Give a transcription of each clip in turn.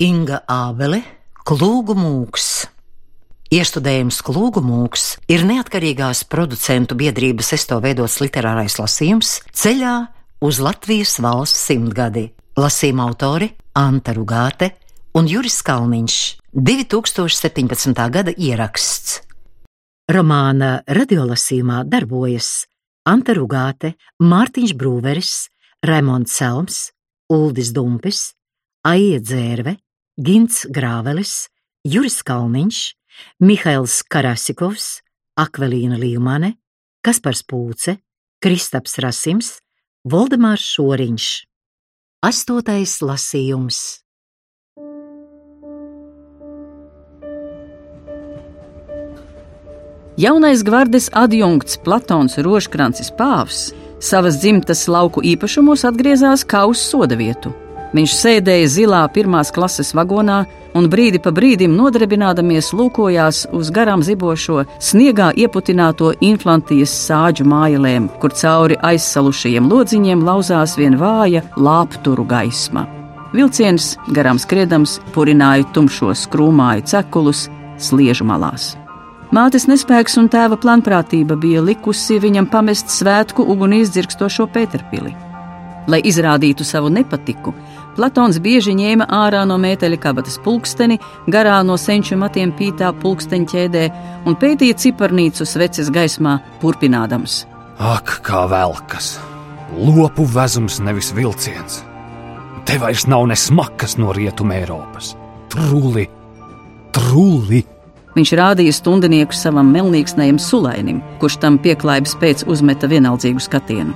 Inga Ābele, Klūgu mūks. Iestudējums Klūgu mūks ir neatkarīgās producentu biedrības esto veidots literārais lasījums ceļā uz Latvijas valsts simtgadi. Lasījuma autori Anta Rugāte un Juris Kalniņš 2017. gada ieraksts. Romāna radiolasījumā darbojas Anta Rugāte, Mārtiņš Brūveris, Raimonds Selms, Uldis Dumpis, Aija Dzērve, Gints Grāvelis, Juris Kalniņš, Mihails Karasikovs, Akvelīna Līmane, Kaspars Pūce, Kristaps Rasims, Voldemārs Šoriņš. Astotais lasījums. Jaunais gvardes adjunkts Platons Roškrancis Pāvs savas dzimtas lauku īpašumos atgriezās kā uz soda vietu. Viņš sēdēja zilā pirmās klases vagonā un brīdi pa brīdim nodarbinādamies lūkojās uz garām zibošo, sniegā ieputināto inflantijas sāģu mājelēm, kur cauri aizsalušajiem lodziņiem lauzās vien vāja lāpturu gaisma. Vilciens, garām skriedams, purināja tumšos krūmāju cekulus sliežu malās. Mātes nespēks un tēva planprātība bija likusi viņam pamest svētku uguni izdzirkstošo Pēterpili. Lai izrādītu savu nepatiku, Platons bieži ņēma ārā no mēteļa kabatas pulksteni, garā no senču matiem pītā pulksteņķēdē un pētīja ciparnīcu sveces gaismā, turpinādams: Ak, kā velkas! Lopu vezums nevis vilciens! Te vairs nav ne smakas no rietuma Eiropas! Truli! Truli! Viņš rādīja stundinieku savam melnīgsnējam sulainim, kurš tam pieklājības pēc uzmeta vienaldzīgu skatienu.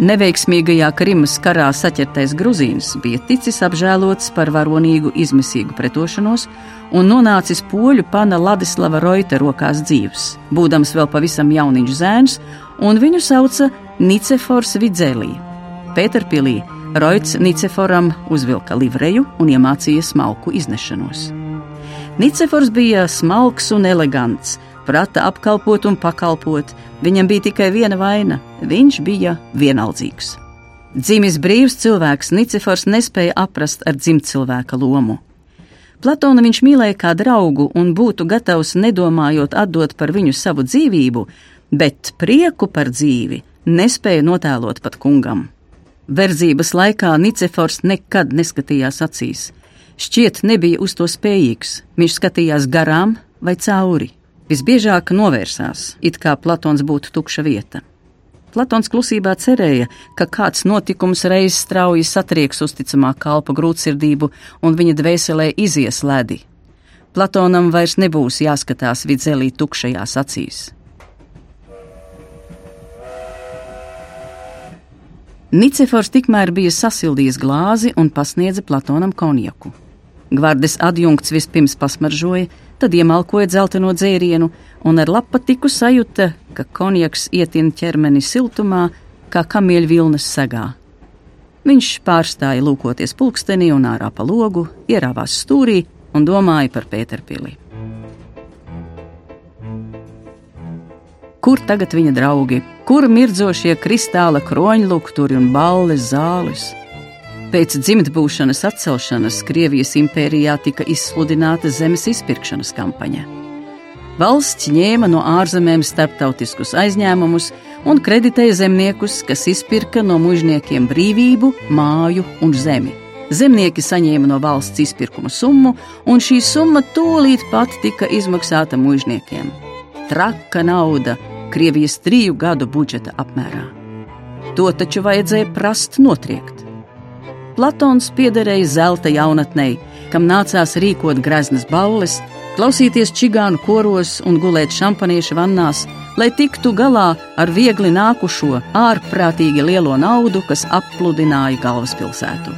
Neveiksmīgajā Krimas karā saķertais Gruzīns bija ticis apžēlots par varonīgu izmisīgu pretošanos un nonācis poļu pana Ladislava Roita rokās dzīves, būdams vēl pavisam jauniņš zēns, un viņu sauca Nicefors Vidzelī. Pēterpilī Roits Niceforam uzvilka livreju un iemācīja smalku iznešanos. Nicefors bija smalks un elegants, prata apkalpot un pakalpot. Viņam bija tikai viena vaina - viņš bija vienaldzīgs. Dzimis brīvs cilvēks, Nicefors nespēja aprast ar dzimtcilvēka lomu. Platonu viņš mīlēja kā draugu un būtu gatavs nedomājot atdot par viņu savu dzīvību, bet prieku par dzīvi nespēja notēlot pat kungam. Verdzības laikā Nicefors nekad neskatījās acīs šķiet nebija uz to spējīgs. Viņš skatījās garām vai cauri. Visbiežāk novērsās, it kā Platons būtu tukša vieta. Platons klusībā cerēja, ka kāds notikums reiz strauji satrieks uzticamā kalpa grūtsirdību un viņa dvēselē izies ledi. Platonam vairs nebūs jāskatās vidzelī tukšajās acīs. Nicefors tikmēr bija sasildījis glāzi un pasniedza Platonam konjaku. Gvardes adjunkts vispirms pasmaržoja, tad iemalkoja dzelteno dzērienu un ar lapatiku sajūta, ka konjaks ietin ķermeni siltumā, kā kamieļu vilnas segā. Viņš pārstāja lūkoties pulkstenī un ārā pa logu, ierāvās stūrī un domāja par Pēterpili. Kur tagad viņa draugi, kur mirdzošie kristāla kroņlukturi un balles zāles? Pēc dzimtbūšanas atcelšanas Krievijas impērijā tika izsludināta zemes izpirkšanas kampaņa. Valsts ņēma no ārzemēm starptautiskus aizņēmumus un kreditēja zemniekus, kas izpirka no mužniekiem brīvību, māju un zemi. Zemnieki saņēma no valsts izpirkuma summu, un šī summa tūlīt pat tika izmaksāta mužniekiem. Traka nauda Krievijas triju gadu budžeta apmērā. To taču vajadzēja prast notriekt. Platons piederēja zelta jaunatnei, kam nācās rīkot greznas balles, klausīties čigānu koros un gulēt šampaniešu vannās, lai tiktu galā ar viegli nākušo, ārprātīgi lielo naudu, kas appludināja galvaspilsētu.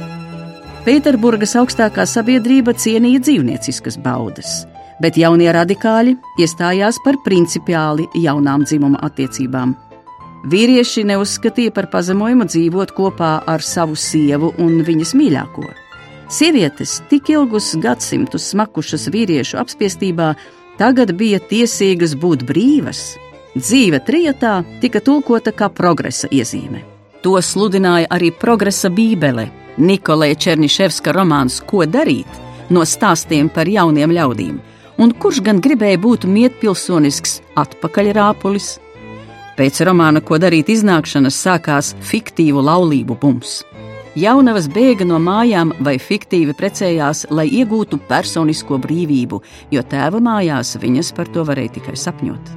Pēterburgas augstākā sabiedrība cienīja dzīvnieciskas baudas, bet jaunie radikāļi iestājās par principiāli jaunām dzimuma attiecībām. Vīrieši neuzskatīja par pazemojumu dzīvot kopā ar savu sievu un viņas mīļāko. Sievietes, tik ilgus gadsimtus smakušas vīriešu apspiestībā, tagad bija tiesīgas būt brīvas. Dzīve trijotā tika tulkota kā progresa iezīme. To sludināja arī progresa bībele, Nikolai Černiševska romāns Ko darīt? no stāstiem par jauniem ļaudīm, un kurš gan gribēja būt mietpilsonisks atpakaļrāpulis. Pēc romāna, ko darīt iznākšanas, sākās fiktīvu laulību bums. Jaunavas bēga no mājām vai fiktīvi precējās, lai iegūtu personisko brīvību, jo tēva mājās viņas par to varēja tikai sapņot.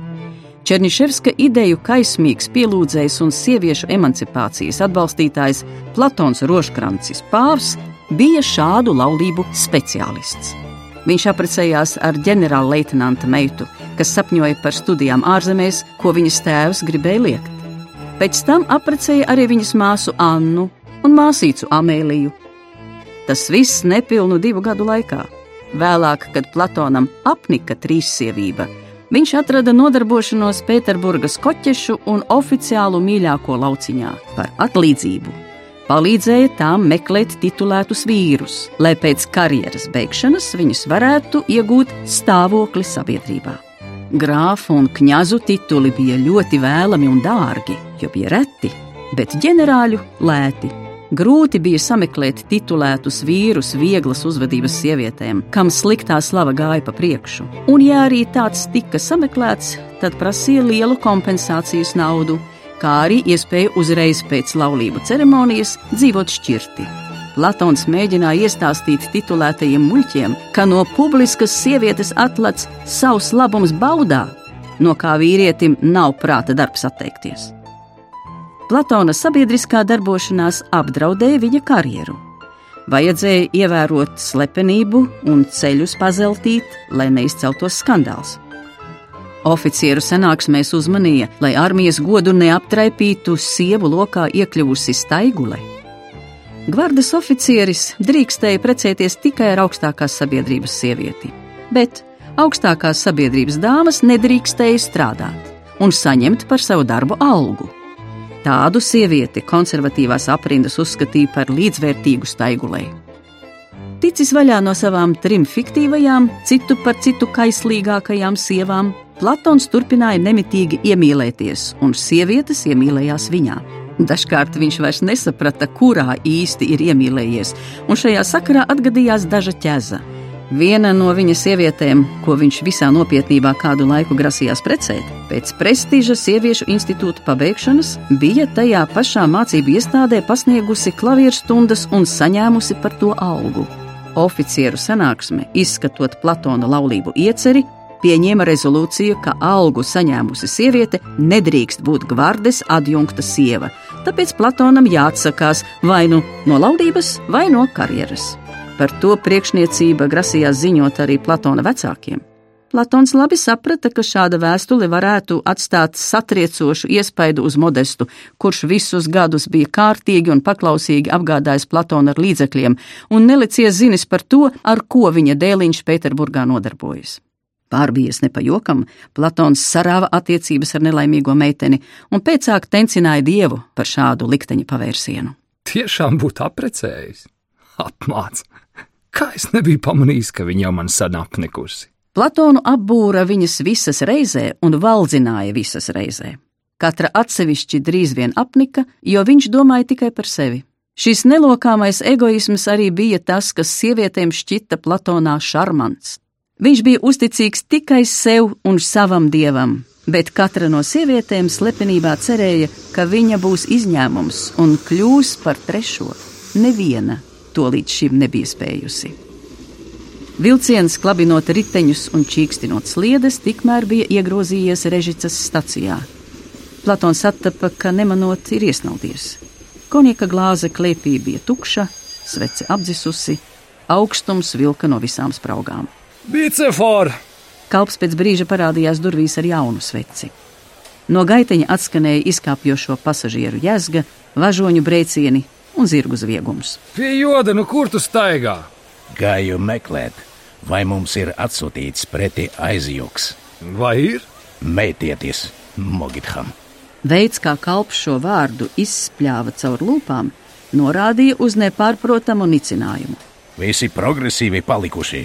Černiševska ideju kaismīgs pielūdzējs un sieviešu emancipācijas atbalstītājs Platons Roškrancis Pāvs bija šādu laulību speciālists. Viņš apprecējās ar ģenerālleitnanta meitu, kas sapņoja par studijām ārzemēs, ko viņas tēvs gribēja liekt. Pēc tam apprecēja arī viņas māsu Annu un māsīcu Amēliju. Tas viss nepilnu divu gadu laikā. Vēlāk, kad Platonam apnika trīssievība, Viņš atrada nodarbošanos Pēterburgas koķešu un oficiālu mīļāko lauciņā par atlīdzību. Palīdzēja tām meklēt titulētus vīrus, lai pēc karjeras beigšanas viņus varētu iegūt stāvokli sabiedrībā. Grāfu un kņazu tituli bija ļoti vēlami un dārgi, jo bija reti, bet ģenerāļu lēti. Grūti bija sameklēt titulētus vīrus vieglas uzvedības sievietēm, kam sliktā slava gāja pa priekšu. Un, ja arī tāds tika sameklēts, tad prasīja lielu kompensācijas naudu, kā arī iespēju uzreiz pēc laulību ceremonijas dzīvot šķirti. Platons mēģināja iestāstīt titulētajiem muļķiem, ka no publiskas sievietes atlats savs labums baudā, no kā vīrietim nav prāta darbs atteikties. Platona sabiedriskā darbošanās apdraudēja viņa karjeru. Vajadzēja ievērot slepenību un ceļus pazeltīt, lai neizceltos skandāls. Oficieru sanāksmēs uzmanīja, lai armijas godu neaptraipītu sievu lokā iekļuvusi staigule. Gvardas oficieris drīkstēja precēties tikai ar augstākās sabiedrības sievieti, bet augstākās sabiedrības dāmas nedrīkstēja strādāt un saņemt par savu darbu algu. Tādu sievieti konservatīvās aprindas uzskatīja par līdzvērtīgu staigulēju. Ticis vaļā no savām trim fiktīvajām, citu par citu kaislīgākajām sievām, Platons turpināja nemitīgi iemīlēties, un sievietes iemīlējās viņā. Dažkārt viņš vairs nesaprata, kurā īsti ir iemīlējies, un šajā sakarā atgadījās daža ķēza. Viena no viņa sievietēm, ko viņš visā nopietnībā kādu laiku grasījās precēt, pēc prestiža sieviešu institūta pabeigšanas, bija tajā pašā mācību iestādē pasniegusi klavieru stundas un saņēmusi par to algu. Oficieru sanāksme, izskatot Platona laulību ieceri, pieņēma rezolūciju, ka algu saņēmusi sieviete nedrīkst būt gvardes adjunkta sieva, tāpēc Platonam jāatsakās vai nu no laulības, vai no karjeras. Par to priekšniecība grasījās ziņot arī Platona vecākiem. Platons labi saprata, ka šāda vēstule varētu atstāt satriecošu iespaidu uz modestu, kurš visus gadus bija kārtīgi un paklausīgi apgādājis Platonu ar līdzekļiem un nelicies zinis par to, ar ko viņa dēliņš Pēterburgā nodarbojas. Pārbies ne pa jokam, Platons sarāva attiecības ar nelaimīgo meiteni un pēcāk tencināja dievu par šādu likteņa pavērsienu. Tiešām būtu aprecējis, apmācījis. Kā es nebiju pamanījis, ka viņa jau man sen apnikusi? Platonu apbūra viņas visas reizē un valdzināja visas reizē. Katra atsevišķi drīz vien apnika, jo viņš domāja tikai par sevi. Šis nelokāmais egoisms arī bija tas, kas sievietēm šķita Platonā šarmants. Viņš bija uzticīgs tikai sev un savam dievam, bet katra no sievietēm slepenībā cerēja, ka viņa būs izņēmums un kļūs par trešo. Neviena to līdz šim nebija spējusi. Vilciens, klabinot riteņus un čīkstinot sliedes, tikmēr bija iegrozījies Režicas stacijā. Platons attapa, ka nemanot ir iesnaudies. Konjaka glāze klēpī bija tukša, svece apdzisusi, augstums vilka no visām spraugām. Bicefor! Kalps pēc brīža parādījās durvīs ar jaunu sveci. No gaiteņa atskanēja izkāpjošo pasažieru jēzga, važoņu brēcieni, un zirgu zviegums. Pie joda, nu kur tu staigā? Gāju meklēt, vai mums ir atsūtīts pretī aizjūgs. Vai ir? Meitieties, Mogitham! Veids, kā kalps šo vārdu izspļāva caur lūpām, norādīja uz nepārprotamu nicinājumu. Visi progresīvi palikuši,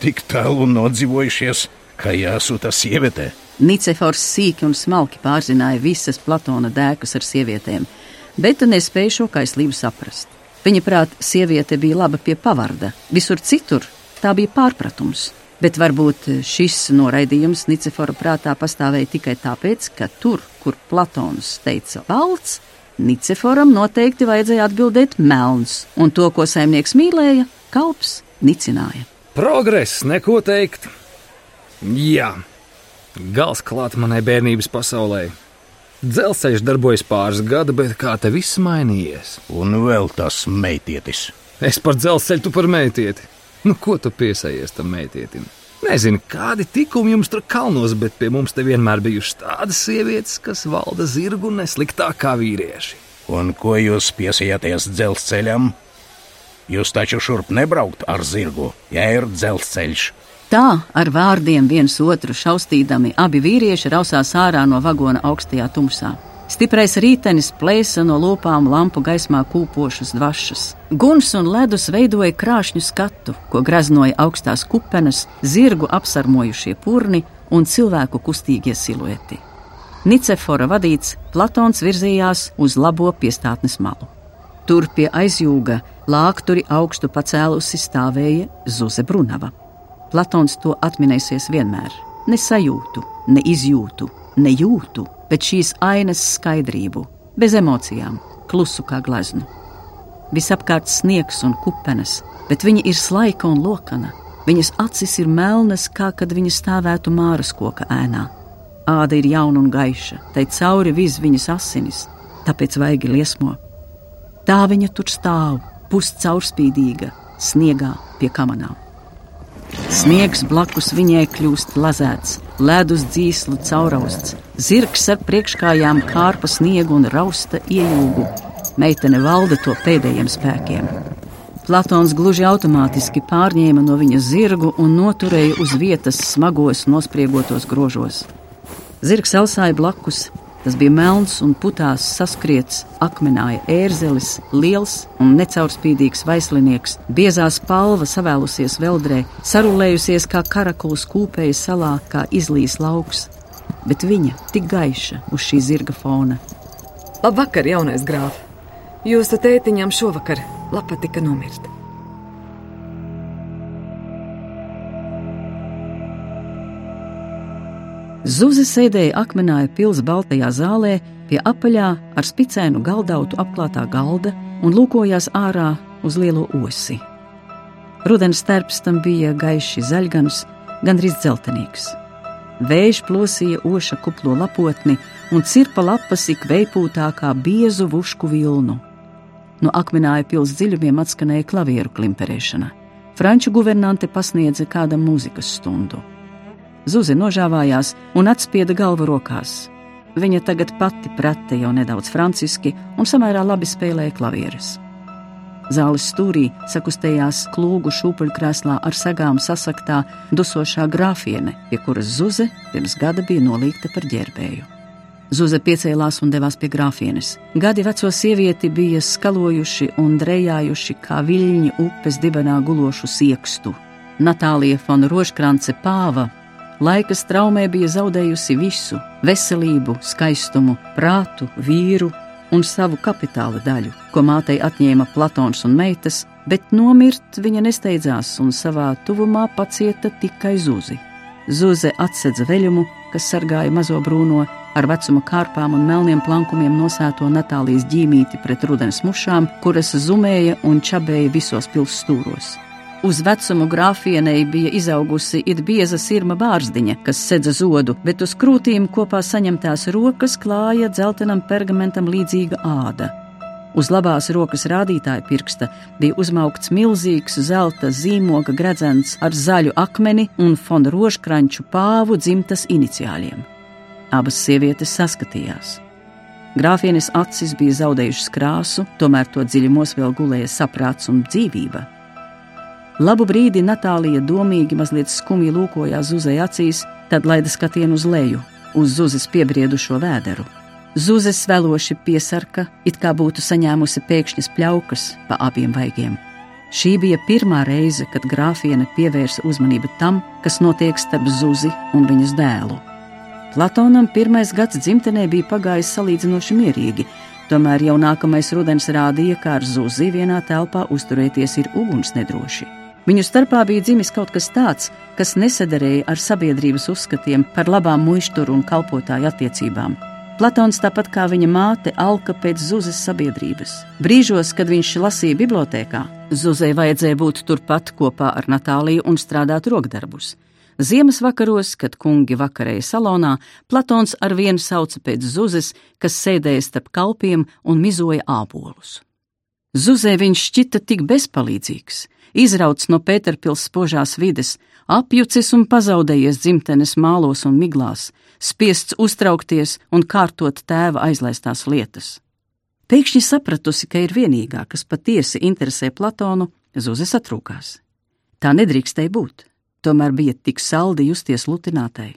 tik tālu nodzīvojušies, ka jāsūta sieviete. Nicefors sīki un smalki pārzināja visas Platona dēkus ar sievietēm bet nespēja šo kaislību saprast. Viņa prāt, sieviete bija laba pie pavarda, visur citur tā bija pārpratums. Bet varbūt šis noraidījums Nicefora prātā pastāvēja tikai tāpēc, ka tur, kur Platons teica valsts, Niceforam noteikti vajadzēja atbildēt melns, un to, ko saimnieks mīlēja, kalps nicināja. Progress, neko teikt. Jā, gals klāt manai bērnības pasaulē. Dzelzceļš darbojas pāris gadi, bet kā te viss mainījies? Un vēl tas meitietis. Es par dzelzceļu, tu par meitieti. Nu, ko tu piesaies tam meitietim? Nezinu, kādi tikumi jums tur kalnos, bet pie mums te vienmēr bijušas tādas sievietes, kas valda zirgu nesliktāk kā vīrieši. Un ko jūs piesajāties dzelzceļam? Jūs taču šurp nebraukt ar zirgu, ja ir dzelzceļš. Tā ar vārdiem viens otru šaustīdami abi vīrieši rausās ārā no vagona augstajā tumsā. Stiprais rītenis plēsa no lopām lampu gaismā kūpošas dvašas. Guns un ledus veidoja krāšņu skatu, ko graznoja augstās kupenes, zirgu apsarmojušie purni un cilvēku kustīgie silueti. Nicefora vadīts, Platons virzījās uz labo piestātnes malu. Tur pie aizjūga lākturi augstu pacēlusi stāvēja Zuze Brunava. Platons to atminēsies vienmēr. Ne sajūtu, ne izjūtu, ne jūtu, bet šīs ainas skaidrību, bez emocijām, klusu kā gleznu. Visapkārt sniegs un kupenes, bet viņa ir slaika un lokana. Viņas acis ir melnas, kā kad viņa stāvētu māras koka ēnā. Āda ir jauna un gaiša, tai cauri viz viņas asinis, tāpēc vaigi liesmo. Tā viņa tur stāv, puscaurspīdīga, sniegā pie kamanām. Sniegs blakus viņai kļūst lazēts, ledus dzīslu caurausts, zirgs ar priekškājām kārpa sniegu un rausta iejūgu. Meitene valda to pēdējiem spēkiem. Platons gluži automātiski pārņēma no viņa zirgu un noturēja uz vietas smagos, nospriegotos grožos. Zirgs elsāja blakus, Tas bija melns un putās saskriets, akmenāja ērzelis, liels un necaurspīdīgs vaislinieks, biezā spalva savēlusies veldrē, sarulējusies kā karakuls kūpēja salā, kā izlīs lauks. Bet viņa tik gaiša uz šī zirga fona. Labvakar, jaunais grāf! Jūsu tētiņam šovakar lapa tika nomirta. Zuze sēdēja akmenāja pils baltajā zālē pie apaļā ar spicēnu galdautu apklātā galda un lūkojās ārā uz lielo osi. Rudens terps tam bija gaiši zaļgans, gandrīz dzeltenīgs. Vējš plosīja oša kuplo lapotni un cirpa lapas ik veipūtākā biezu vušku vilnu. No akmenāja pils dziļumiem atskanēja klavieru klimperēšana. Franču guvernante pasniedza kādam mūzikas stundu. Zuze nožāvājās un atspieda galvu rokās. Viņa tagad pati prata jau nedaudz franciski un samērā labi spēlēja klavieres. Zāles stūrī sakustējās klūgu šūpuļkrēslā ar sagām sasaktā dusošā grāfiene, pie kuras Zuze pirms gada bija nolīgta par ģērbēju. Zuze piecēlās un devās pie grāfienes. Gadi veco sievieti bija skalojuši un drejājuši kā viļņi upes dibenā gulošu siekstu. Natālija Fona Rožkrance pāva Laika straumē bija zaudējusi visu - veselību, skaistumu, prātu, vīru un savu kapitāla daļu, ko mātei atņēma Platons un meitas, bet nomirt viņa nesteidzās un savā tuvumā pacieta tikai zuzi. Zuze atsedza veļumu, kas sargāja mazo brūno, ar vecuma kārpām un melniem plankumiem nosēto Natālijas ģīmīti pret rudens mušām, kuras zumēja un čabēja visos pilsētas stūros. Uz vecumu grāfienei bija izaugusi it bieza sirma bārzdiņa, kas sedza zodu, bet uz krūtīm kopā saņemtās rokas klāja dzeltenam pergamentam līdzīga āda. Uz labās rokas rādītāja pirksta bija uzmaukts milzīgs zelta zīmoga gredzens ar zaļu akmeni un fona rožkranču pāvu dzimtas iniciāļiem. Abas sievietes saskatījās. Grāfienes acis bija zaudējušas krāsu, tomēr to dziļumos vēl gulēja saprāts un dzīvība. Labu brīdi Natālija domīgi, mazliet skumji lūkojās Zuzai acīs, tad laida skatienu uz leju, uz Zuzes piebriedušo vēderu. Zuzes veloši piesarka, it kā būtu saņēmusi pēkšņas pļaukas pa abiem vaigiem. Šī bija pirmā reize, kad grāfiene pievērsa uzmanību tam, kas notiek starp Zuzi un viņas dēlu. Platonam pirmais gads dzimtenē bija pagājis salīdzinoši mierīgi, Tomēr jau nākamais rudens rādīja, ka ar zuzi vienā telpā uzturēties ir uguns nedroši. Viņu starpā bija dzimis kaut kas tāds, kas nesadarēja ar sabiedrības uzskatiem par labām muišturu un kalpotāju attiecībām. Platons, tāpat kā viņa māte, alka pēc Zuzes sabiedrības. Brīžos, kad viņš lasīja bibliotekā, Zuzei vajadzēja būt turpat kopā ar Natāliju un strādāt rokdarbus. Ziemas vakaros, kad kungi vakarēja salonā, Platons ar vienu sauca pēc Zuzes, kas sēdēja starp kalpiem un mizoja ābolus. Zuzē viņš šķita tik bezpalīdzīgs, izrauts no Pēterpils spožās vides, apjucis un pazaudējies dzimtenes mālos un miglās, spiests uztraukties un kārtot tēva aizlaistās lietas. Pēkšņi sapratusi, ka ir vienīgā, kas patiesi interesē Platonu, Zuze satrūkās. Tā nedrīkstēja būt, tomēr bija tik saldi justies lutinātai.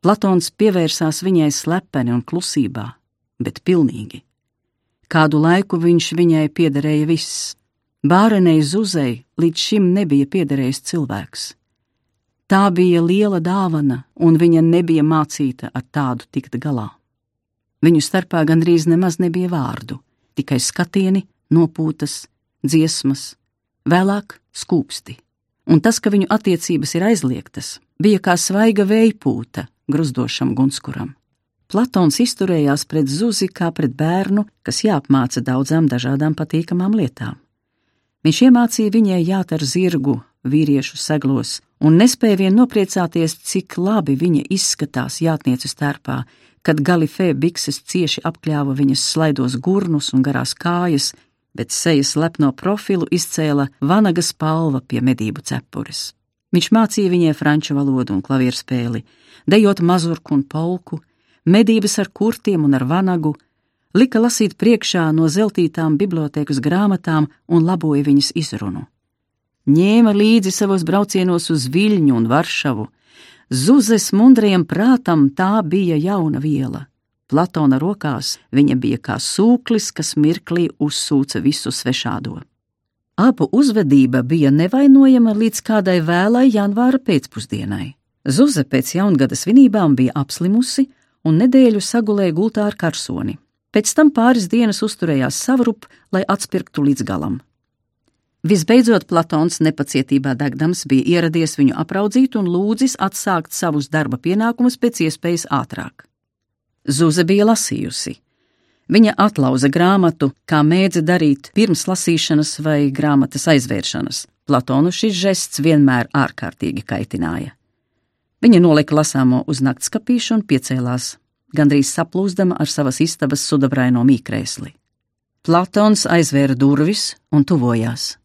Platons pievērsās viņai slepeni un klusībā, bet pilnīgi. Kādu laiku viņš viņai piederēja viss. Bārenei Zuzei līdz šim nebija piederējis cilvēks. Tā bija liela dāvana, un viņa nebija mācīta ar tādu tikt galā. Viņu starpā gandrīz nemaz nebija vārdu, tikai skatieni, nopūtas, dziesmas, vēlāk skūpsti. Un tas, ka viņu attiecības ir aizliegtas, bija kā svaiga vējpūta gruzdošam gunskuram. Platons izturējās pret Zuzi kā pret bērnu, kas jāapmāca daudzām dažādām patīkamām lietām. Viņš iemācīja viņai jāt ar zirgu, vīriešu seglos, un nespēja vien nopriecāties, cik labi viņa izskatās jātnieces tērpā, kad galifē bikses cieši apkļāva viņas slaidos gurnus un garās kājas, bet sejas lepno profilu izcēla vanaga spalva pie medību cepures. Viņš mācīja viņai franču valodu un klavieru spēli, dejot mazurku un polku, medības ar kurtiem un ar vanagu, lika lasīt priekšā no zeltītām bibliotēkas grāmatām un laboja viņas izrunu ņēma līdzi savos braucienos uz Viļņu un Varšavu. Zuzes mundrajam prātam tā bija jauna viela. Platona rokās viņa bija kā sūklis, kas mirklī uzsūca visu svešādo. Abu uzvedība bija nevainojama līdz kādai vēlai janvāra pēcpusdienai. Zuze pēc jaungada svinībām bija apslimusi un nedēļu sagulēja gultā ar karsoni. Pēc tam pāris dienas uzturējās savrup, lai atspirktu līdz galam. Visbeidzot, Platons nepacietībā degdams bija ieradies viņu apraudzīt un lūdzis atsākt savus darba pienākumus pēc iespējas ātrāk. Zuze bija lasījusi. Viņa atlauza grāmatu, kā mēdza darīt pirms lasīšanas vai grāmatas aizvēršanas. Platonu šis žests vienmēr ārkārtīgi kaitināja. Viņa nolika lasāmo uz naktskapīšu un piecēlās, gandrīz saplūzdama ar savas istabas sudabraino mīkrēsli. Platons aizvēra durvis un tuvojās.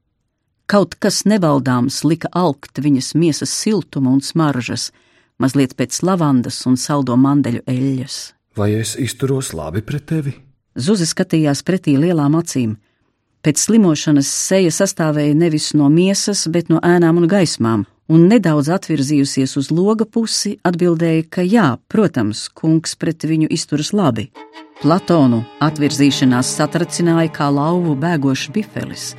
Kaut kas nevaldāms lika alkt viņas miesas siltuma un smaržas, mazliet pēc lavandas un saldo mandeļu eļļas. Vai es izturos labi pret tevi? Zuzi skatījās pretī lielām acīm. Pēc slimošanas seja sastāvēja nevis no miesas, bet no ēnām un gaismām, un nedaudz atvirzījusies uz loga pusi, atbildēja, ka jā, protams, kungs pret viņu izturas labi. Platonu atvirzīšanās satracināja kā lauvu bēgošs bifelis.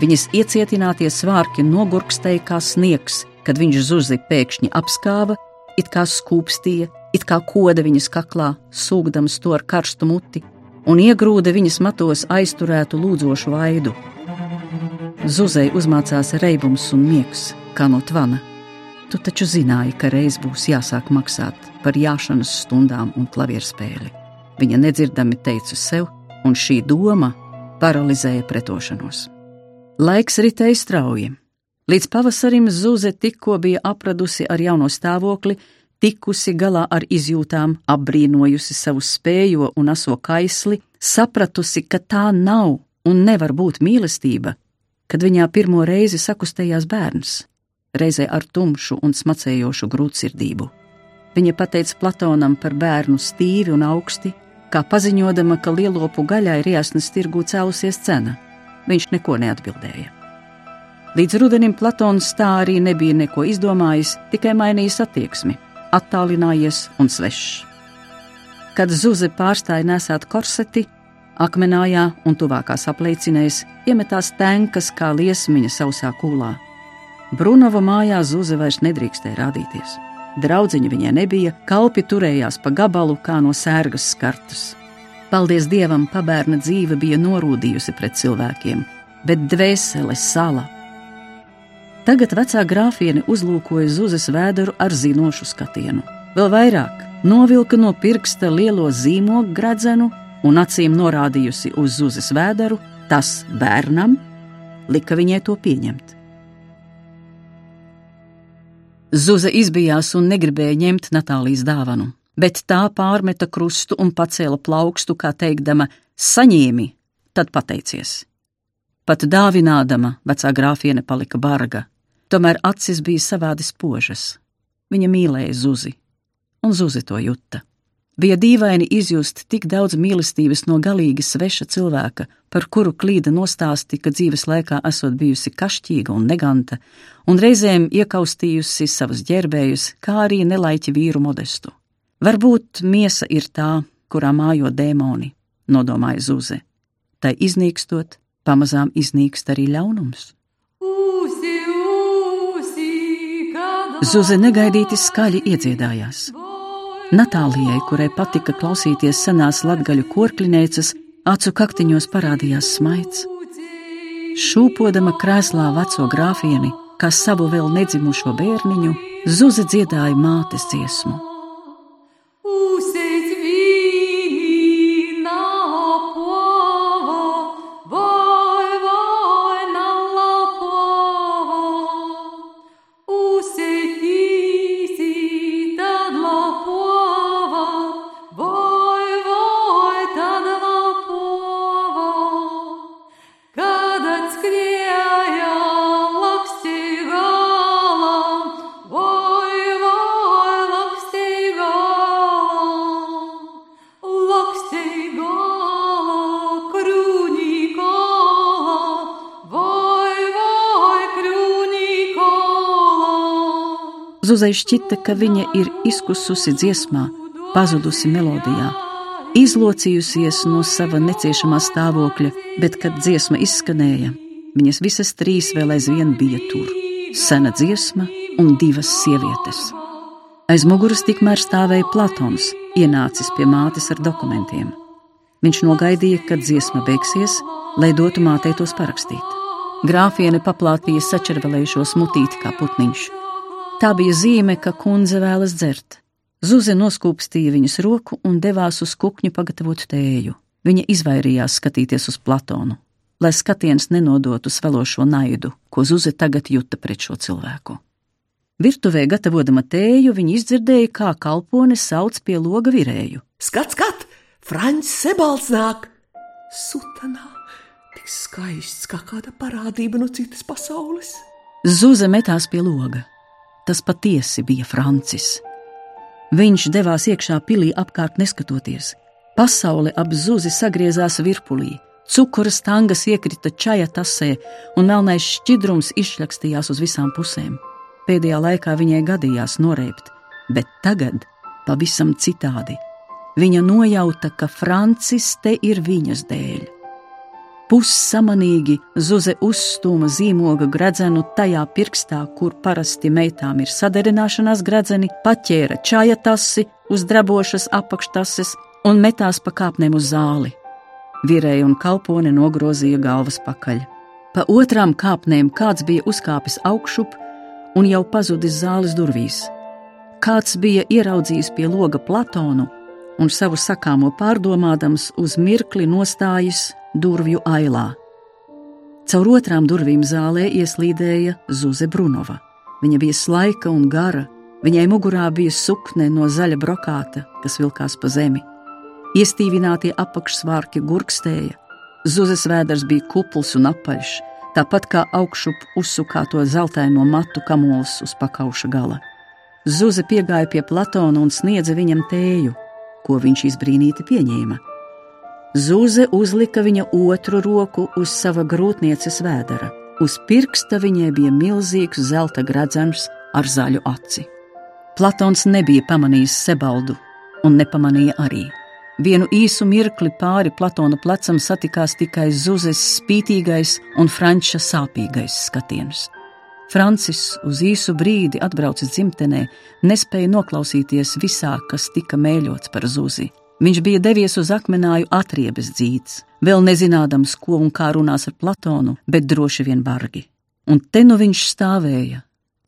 Viņas iecietinātie svārki nogurkstēja kā sniegs, kad viņš zuzi pēkšņi apskāva, it kā skūpstīja, it kā koda viņas kaklā, sūgdams to ar karstu muti, un iegrūda viņas matos aizturētu lūdzošu vaidu. Zuzei uzmācās reibums un miegs, kā no tvana. Tu taču zināji, ka reiz būs jāsāk maksāt par jāšanas stundām un klavierspēli. Viņa nedzirdami teica sev, un šī doma paralizēja pretošanos. Laiks ritēja strauji. Līdz pavasarim Zuze tikko bija apradusi ar jauno stāvokli, tikusi galā ar izjūtām, apbrīnojusi savu spējo un aso kaisli, sapratusi, ka tā nav un nevar būt mīlestība, kad viņā pirmo reizi sakustējās bērns, reizē ar tumšu un smacējošu grūtsirdību. Viņa pateica Platonam par bērnu stīvi un augsti, kā paziņodama, ka lielopu gaļai riasnes tirgū cēlusies cena viņš neko neatbildēja. Līdz rudenim Platons tā arī nebija neko izdomājis, tikai mainījis attieksmi, attālinājies un svešs. Kad Zuze pārstāja nesāt korseti, akmenājā un tuvākās apliecinēs, iemetās tenkas kā liesmiņa sausā kūlā. Brunova mājā Zuze vairs nedrīkstēja rādīties. Draudziņa viņai nebija, kalpi turējās pa gabalu kā no sērgas skartas. Paldies Dievam, pabērna dzīve bija norūdījusi pret cilvēkiem, bet dvēsele sala. Tagad vecā grāfiene uzlūkoja Zuzes vēduru ar zinošu skatienu. Vēl vairāk novilka no pirksta lielo zīmogu gradzenu un acīm norādījusi uz Zuzes vēderu, tas bērnam lika viņai to pieņemt. Zuza izbijās un negribēja ņemt Natālijas dāvanu, bet tā pārmeta krustu un pacēla plaukstu, kā teikdama: Saņēmi, tad pateicies. Pat dāvinādama vecā grāfiene palika barga, tomēr acis bija savādi spožas. Viņa mīlēja Zuzi, un Zuzi to juta. Bija dīvaini izjust tik daudz mīlestības no galīgi sveša cilvēka, par kuru klīda nostāsti, ka dzīves laikā esot bijusi kašķīga un neganta, un reizēm iekaustījusi savus ģērbējus, kā arī nelaiķi vīru modestu. Varbūt miesa ir tā, kurā mājo dēmoni, nodomāja Zuze. Tai iznīkstot, pamazām iznīkst arī ļaunums. Zuze negaidīti skaļi iedziedājās. Natālijai, kurai patika klausīties senās latgaļu korklinēcas, acu kaktiņos parādījās smaids. Šūpodama krēslā veco grāfieni, kā savu vēl nedzimušo bērniņu, Zuze dziedāja mātes dziesmu. Zuzai šķita, ka viņa ir izkususi dziesmā, pazudusi melodijā, izlocījusies no sava neciešamā stāvokļa, bet, kad dziesma izskanēja, viņas visas trīs vēl aizvien bija tur - sena dziesma un divas sievietes. Aiz muguras tikmēr stāvēja Platons, ienācis pie mātes ar dokumentiem. Viņš nogaidīja, kad dziesma beigsies, lai dotu mātei tos parakstīt. Grāfiene paplātīja sačervelējušo smutīti kā putniņš. Tā bija zīme, ka kundze vēlas dzert. Zuze noskūpstīja viņas roku un devās uz kukņu pagatavot tēju. Viņa izvairījās skatīties uz Platonu, lai skatiens nenodotu svelošo naidu, ko Zuze tagad juta pret šo cilvēku. Virtuvē gatavotama tēju, viņa izdzirdēja, kā kalpone sauc pie loga virēju. Skat, skat! Frančs Sebalts nāk! Sutanā! Tik skaists kā kāda parādība no citas pasaules! Zuze metās pie loga tas patiesi bija Francis. Viņš devās iekšā pilī apkārt neskatoties. Pasaule ap zuzi sagriezās virpulī, cukura stangas iekrita čaja tasē, un melnais šķidrums izšļakstījās uz visām pusēm. Pēdējā laikā viņai gadījās noreipt, bet tagad pavisam citādi. Viņa nojauta, ka Francis te ir viņas dēļ. Pussamanīgi Zuze uzstūma zīmoga gredzenu tajā pirkstā, kur parasti meitām ir saderināšanās gredzeni, paķēra čaja tasi uz drabošas apakštases un metās pa kāpnēm uz zāli. Virēja un kalpone nogrozīja galvas pakaļ. Pa otrām kāpnēm kāds bija uzkāpis augšup un jau pazudis zāles durvīs. Kāds bija ieraudzījis pie loga Platonu un savu sakāmo pārdomādams uz mirkli nostājis durvju ailā. Caur otrām durvīm zālē ieslīdēja Zuze Brunova. Viņa bija slaika un gara, viņai mugurā bija sukne no zaļa brokāta, kas vilkās pa zemi. Iestīvinātie apakšsvārki gurkstēja, Zuzes vēders bija kupls un apaļš, tāpat kā augšup uzsukāto zeltaino matu kamols uz pakauša gala. Zuze piegāja pie Platona un sniedza viņam tēju, ko viņš izbrīnīti pieņēma. Zūze uzlika viņa otru roku uz sava grūtnieces vēdera. Uz pirksta viņai bija milzīgs zelta gradzens ar zaļu aci. Platons nebija pamanījis Sebaldu un nepamanīja arī. Vienu īsu mirkli pāri Platona plecam satikās tikai Zuzes spītīgais un Franča sāpīgais skatiens. Francis uz īsu brīdi atbraucis dzimtenē, nespēja noklausīties visā, kas tika mēļots par Zuzi. Viņš bija devies uz akmenāju atriebes dzīts, vēl nezinādams, ko un kā runās ar Platonu, bet droši vien bargi. Un te nu viņš stāvēja,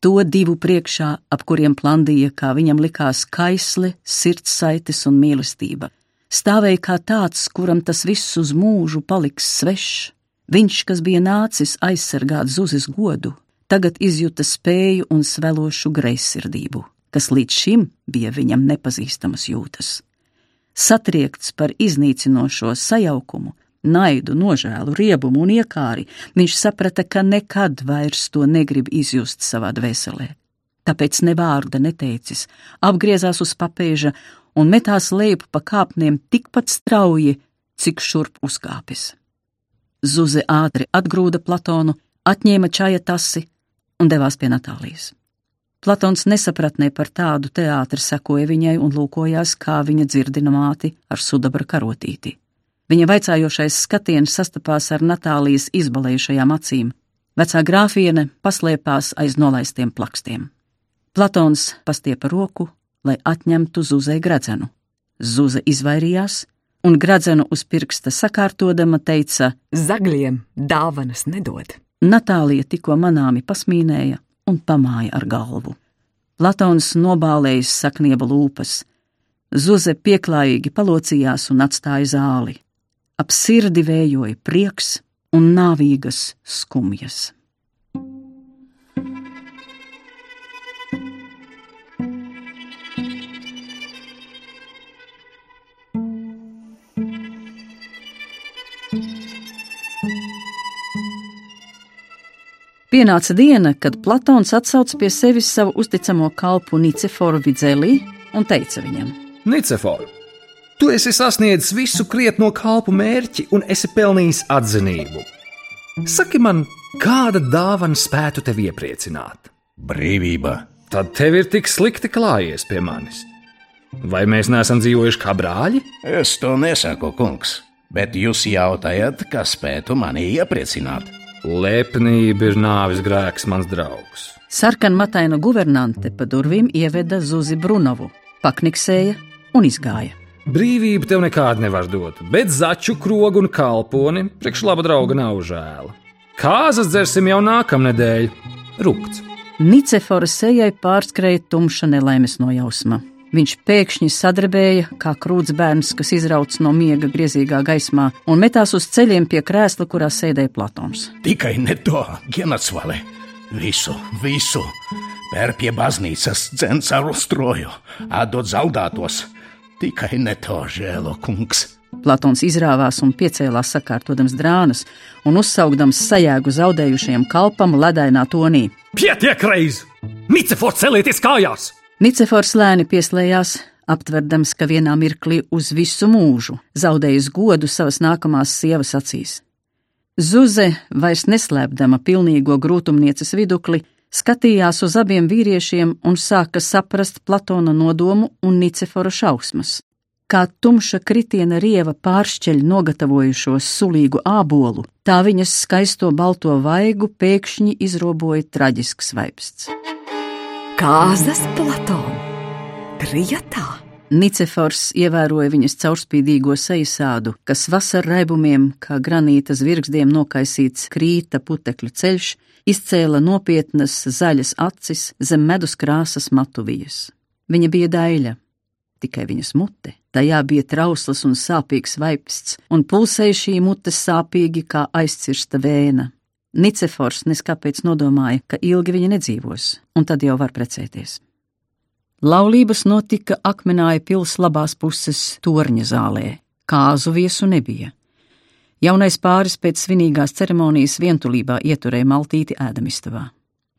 to divu priekšā, ap kuriem plandīja, kā viņam likās, kaisle, sirdsaites un mīlestība. Stāvēja kā tāds, kuram tas viss uz mūžu paliks svešs. Viņš, kas bija nācis aizsargāt zuzes godu, tagad izjuta spēju un svelošu greizsirdību, kas līdz šim bija viņam nepazīstamas jūtas. Satriekts par iznīcinošo sajaukumu, naidu, nožēlu, riebumu un iekāri, viņš saprata, ka nekad vairs to negrib izjust savā dvēselē. Tāpēc ne vārda neteicis, apgriezās uz papēža un metās lejup pa kāpnēm tikpat strauji, cik šurp uzkāpis. Zuze ātri atgrūda Platonu, atņēma čaja tasi un devās pie Natālijas. Platons nesapratnē par tādu teātri sekoja viņai un lūkojās, kā viņa dzirdina māti ar sudabra karotīti. Viņa vaicājošais skatiens sastapās ar Natālijas izbalējušajām acīm. Vecā grāfiene paslēpās aiz nolaistiem plakstiem. Platons pastiepa roku, lai atņemtu Zuzai gradzenu. Zuza izvairījās, un gradzenu uz pirksta sakārtodama teica: Zagļiem dāvanas nedod. Natālija tikko manāmi pasmīnēja un pamāja ar galvu. Platons nobālējis saknieba lūpas. Zuze pieklājīgi palocījās un atstāja zāli. Ap sirdi vējoja prieks un nāvīgas skumjas. Pienāca diena, kad Platons atsauca pie sevis savu uzticamo kalpu Niceforu Vidzelī un teica viņam: Nicefor, tu esi sasniedzis visu krietno kalpu mērķi un esi pelnījis atzinību. Saki man, kāda dāvana spētu tevi iepriecināt? Brīvība. Tad tev ir tik slikti klājies pie manis. Vai mēs neesam dzīvojuši kā brāļi? Es to nesaku, kungs, bet jūs jautājat, kas spētu mani iepriecināt. Lepnība ir nāves grēks, mans draugs. Sarkanmataina guvernante pa durvīm ieveda Zuzi Brunovu, pakniksēja un izgāja. Brīvība tev nekādu nevar dot, bet začu krogu un kalponi priekš laba drauga nav žēla. Kāzas dzersim jau nākamnedēļ. Rūkts. Nicefora sejai pārskrēja tumša nelaimes nojausma. Viņš pēkšņi sadarbēja, kā krūts bērns, kas izrauts no miega griezīgā gaismā, un metās uz ceļiem pie krēsla, kurā sēdēja Platons. Tikai ne to, Genacvale. Visu, visu. Pēr pie baznīcas dzens ar uzstroju, atdod zaudētos. Tikai ne to žēlo, kungs. Platons izrāvās un piecēlās sakārtodams drānas un uzsaugdams sajēgu zaudējušajam kalpam ledainā tonī. Pietiek reiz! Nicefors celieties kājās! Nicefors lēni pieslējās, aptverdams, ka vienā mirklī uz visu mūžu zaudējis godu savas nākamās sievas acīs. Zuze, vairs neslēpdama pilnīgo grūtumnieces vidukli, skatījās uz abiem vīriešiem un sāka saprast Platona nodomu un Nicefora šausmas. Kā tumša kritiena rieva pāršķeļ nogatavojušos sulīgu ābolu, tā viņas skaisto balto vaigu pēkšņi izroboja traģisks vaipsts. Kāzas Platona, trijatā. Nicefors ievēroja viņas caurspīdīgo sejasādu, kas vasar raibumiem, kā granīta zvirgzdiem nokaisīts krīta putekļu ceļš, izcēla nopietnas zaļas acis zem medus krāsas matuvijas. Viņa bija daļa, tikai viņas mute. Tajā bija trausls un sāpīgs vaipsts, un pulsēja šī mute sāpīgi kā aizcirsta vēna. Nicefors neskapēc nodomāja, ka ilgi viņa nedzīvos, un tad jau var precēties. Laulības notika akmenāja pils labās puses torņa zālē, kāzu viesu nebija. Jaunais pāris pēc svinīgās ceremonijas vientulībā ieturēja maltīti ēdamistabā.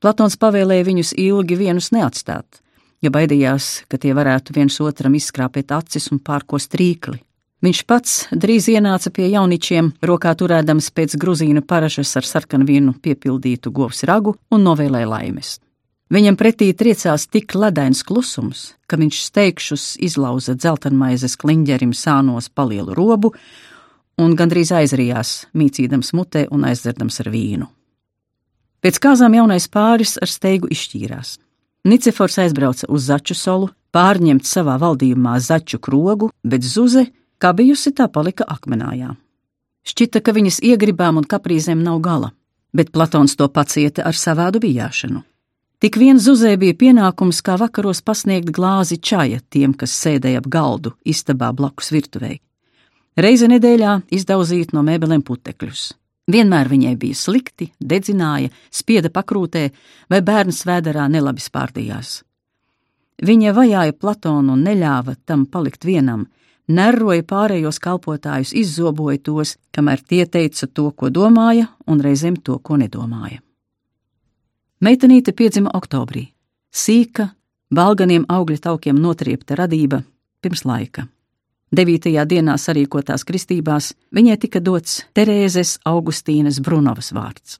Platons pavēlēja viņus ilgi vienus neatstāt, jo baidījās, ka tie varētu viens otram izskrāpēt acis un pārko strīkli. Viņš pats drīz ienāca pie jauničiem, rokā turēdams pēc gruzīna paražas ar sarkanu vienu piepildītu govs ragu un novēlēja laimes. Viņam pretī triecās tik ledains klusums, ka viņš steigšus izlauza dzeltenmaizes kliņģerim sānos palielu robu un gandrīz aizrijās, mīcīdams mutē un aizdzerdams ar vīnu. Pēc kāzām jaunais pāris ar steigu izšķīrās. Nicefors aizbrauca uz Začu solu, pārņemt savā valdījumā zaķu krogu, bet Zuze, kā bijusi, tā palika akmenājā. Šķita, ka viņas iegribām un kaprīzēm nav gala, bet Platons to pacieta ar savādu bijāšanu. Tik vien Zuzē bija pienākums kā vakaros pasniegt glāzi čaja tiem, kas sēdēja ap galdu istabā blakus virtuvei. Reize nedēļā izdauzīt no mēbelēm putekļus. Vienmēr viņai bija slikti, dedzināja, spieda pakrūtē vai bērns vēderā nelabi spārdījās. Viņa vajāja Platonu un neļāva tam palikt vienam, nerroja pārējos kalpotājus, izzoboja tos, kamēr tie teica to, ko domāja, un reizēm to, ko nedomāja. Meitenīte piedzima oktobrī. Sīka, balganiem augļu taukiem notriepta radība pirms laika. Devītajā dienā sarīkotās kristībās viņai tika dots Terēzes Augustīnas Brunovas vārds.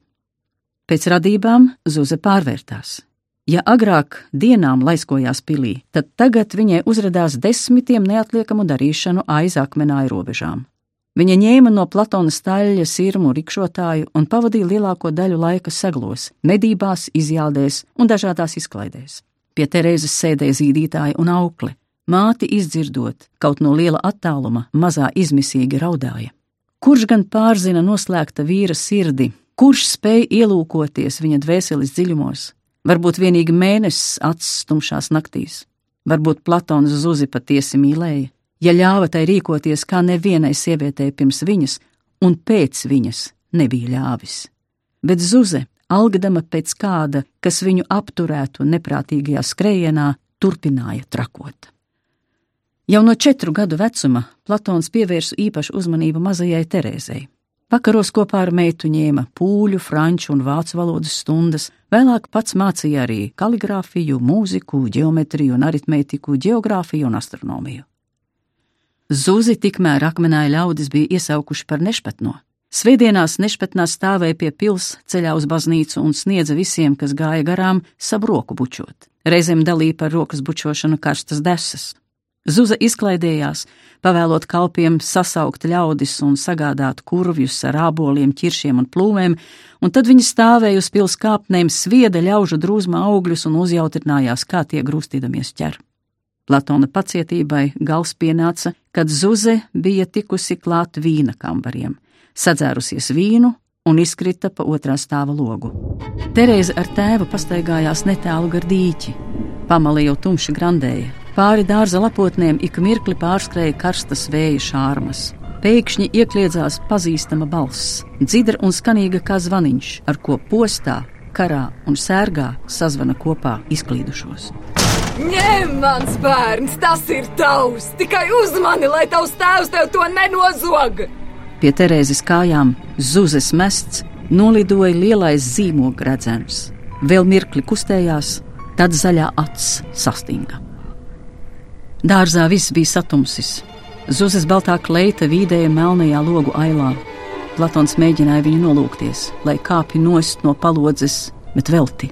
Pēc radībām Zuze pārvērtās. Ja agrāk dienām laiskojās pilī, tad tagad viņai uzrādījās desmitiem neatliekamu darīšanu aiz akmenāju robežām. Viņa ņēma no Platona staļļa sirmu rikšotāju un pavadīja lielāko daļu laika seglos, medībās, izjādēs un dažādās izklaidēs. Pie Terēzes sēdēja zīdītāja un aukle. Māti izdzirdot, kaut no liela attāluma, mazā izmisīgi raudāja. Kurš gan pārzina noslēgta vīra sirdi, kurš spēj ielūkoties viņa dvēseles dziļumos, Varbūt vienīgi mēnesis acis tumšās naktīs, varbūt Platons Zuzi patiesi mīlēja, ja ļāva tai rīkoties kā nevienai sievietei pirms viņas un pēc viņas nebija ļāvis. Bet Zuze, algadama pēc kāda, kas viņu apturētu neprātīgajā skrējienā, turpināja trakot. Jau no četru gadu vecuma Platons pievērsa īpašu uzmanību mazajai Terēzei. Vakaros kopā ar meitu ņēma pūļu, franču un vācu valodas stundas, vēlāk pats mācīja arī kaligrāfiju, mūziku, geometriju un aritmētiku, geogrāfiju un astronomiju. Zuzi tikmēr akmenāja ļaudis bija iesaukuši par nešpatno. Svētdienās nešpatnā stāvēja pie pils ceļā uz baznīcu un sniedza visiem, kas gāja garām, savu roku bučot. Reizēm dalīja par rokas bučošanu karstas desas. Zuza izklaidējās, pavēlot kalpiem sasaukt ļaudis un sagādāt kurvjus ar āboliem, ķiršiem un plūmēm, un tad viņi stāvēja uz pils kāpnēm, svieda ļaužu drūzma augļus un uzjautrinājās, kā tie grūstīdamies ķer. Platona pacietībai gals pienāca, kad Zuze bija tikusi klāt vīna kambariem, sadzērusies vīnu un izkrita pa otrā stāva logu. Terēze ar tēvu pastaigājās netālu gar dīķi, pamali jau tumši grandēja, Pāri dārza lapotnēm ik mirkli pārskrēja karstas vēja šārmas. Pēkšņi iekļiedzās pazīstama balss, dzidra un skanīga kā zvaniņš, ar ko postā, karā un sērgā sazvana kopā izklīdušos. Ņem, mans bērns, tas ir tavs! Tikai uzmani, lai tavs tēvs tev to nenozog! Pie Terēzes kājām zuzes mests nolidoja lielais zīmogu redzens. Vēl mirkli kustējās, tad zaļā acs sastinga. Dārzā viss bija satumsis. Zuzes baltā kleita vīdēja melnajā logu ailā. Platons mēģināja viņu nolūkties, lai kāpj nost no palodzes, bet velti.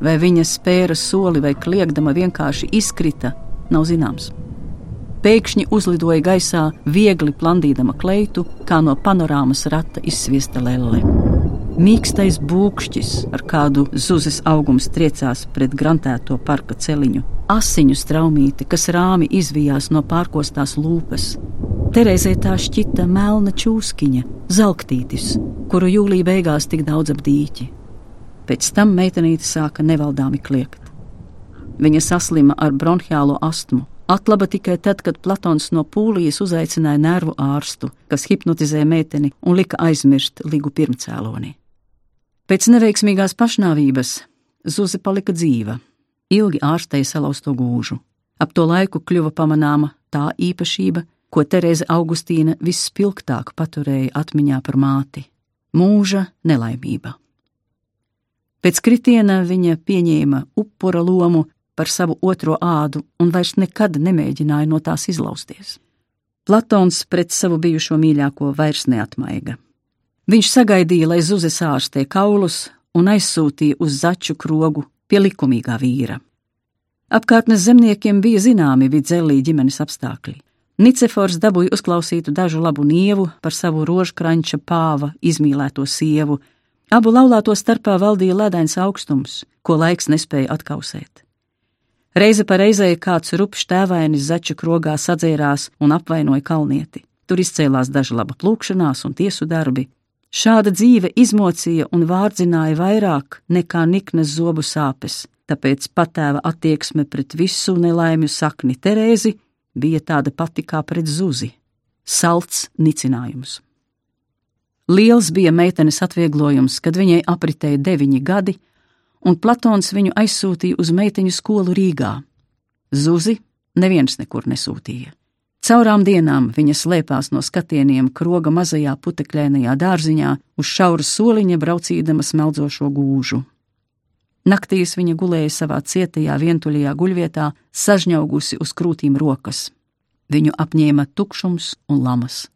Vai viņa spēra soli vai kliegdama vienkārši izkrita, nav zināms. Pēkšņi uzlidoja gaisā, viegli plandīdama kleitu, kā no panorāmas rata izsviesta lelle. Mīkstais būkšķis, ar kādu zuzes augums triecās pret grantēto parka celiņu, asiņu straumīti, kas rāmi izvijās no pārkostās lūpas. Terēzē tā šķita melna čūskiņa, zelktītis, kuru jūlijā beigās tik daudz ap dīķi. Pēc tam meitenīte sāka nevaldāmi kliegt. Viņa saslima ar bronhiālo astmu, Atlaba tikai tad, kad Platons no pūlijas uzaicināja nervu ārstu, kas hipnotizēja meiteni un lika aizmirst ligu pirmcēloni. Pēc neveiksmīgās pašnāvības Zuze palika dzīva, ilgi ārstēja salauzto gūžu. Ap to laiku kļuva pamanāma tā īpašība, ko Terēze Augustīna vispilgtāk paturēja atmiņā par māti - mūža nelaimība. Pēc kritiena viņa pieņēma upura lomu par savu otro ādu un vairs nekad nemēģināja no tās izlausties. Platons pret savu bijušo mīļāko vairs neatmaiga. Viņš sagaidīja, lai zuzes ārstē kaulus un aizsūtīja uz začu krogu pie likumīgā vīra. Apkārtnes zemniekiem bija zināmi vidzelī ģimenes apstākļi. Nicefors dabūja uzklausītu dažu labu nievu par savu rožkranča pāva izmīlēto sievu. Abu laulāto starpā valdīja ledains augstums, ko laiks nespēja atkausēt. Reize pa reizei kāds rupšs tēvainis začu krogā sadzērās un apvainoja kalnieti. Tur izcēlās daži laba plūkšanās un tiesu darbi. Šāda dzīve izmocīja un vārdzināja vairāk nekā niknas zobu sāpes, tāpēc patēva attieksme pret visu nelaimju sakni Terēzi bija tāda pati kā pret zuzi - salds nicinājums. Liels bija meitenes atvieglojums, kad viņai apritēja deviņi gadi, un Platons viņu aizsūtīja uz meiteņu skolu Rīgā. Zuzi neviens nekur nesūtīja. Caurām dienām viņa slēpās no skatieniem kroga mazajā putekļainajā dārziņā uz šaura soliņa braucīdama smeldzošo gūžu. Naktīs viņa gulēja savā cietajā vientuļajā guļvietā, sažņaugusi uz krūtīm rokas. Viņu apņēma tukšums un lamas.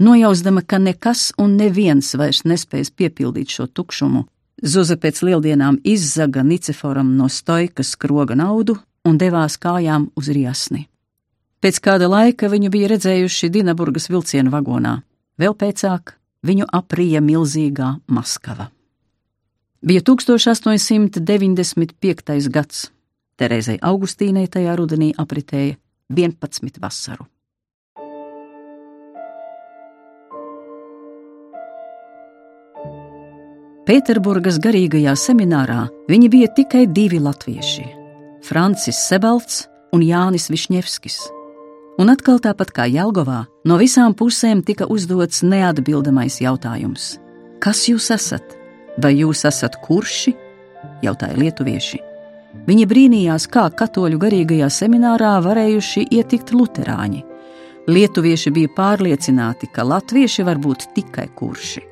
Nojausdama, ka nekas un neviens vairs nespēs piepildīt šo tukšumu, Zuza pēc lieldienām izzaga Niceforam no stoikas kroga naudu un devās kājām uz riasni. Pēc kāda laika viņu bija redzējuši Dinaburgas vilcienu vagonā, vēl pēcāk viņu aprija milzīgā Maskava. Bija 1895. gads. Terēzei Augustīnai tajā rudenī apritēja 11 vasaru. Pēterburgas garīgajā seminārā viņi bija tikai divi latvieši - Francis Sebalts un Jānis Višņevskis. Un atkal tāpat kā Jelgavā, no visām pusēm tika uzdots neatbildamais jautājums: Kas jūs esat? Vai jūs esat kurši? jautāja lietuvieši. Viņi brīnījās, kā katoļu garīgajā seminārā varējuši ietikt luterāņi. Lietuvieši bija pārliecināti, ka latvieši var būt tikai kurši.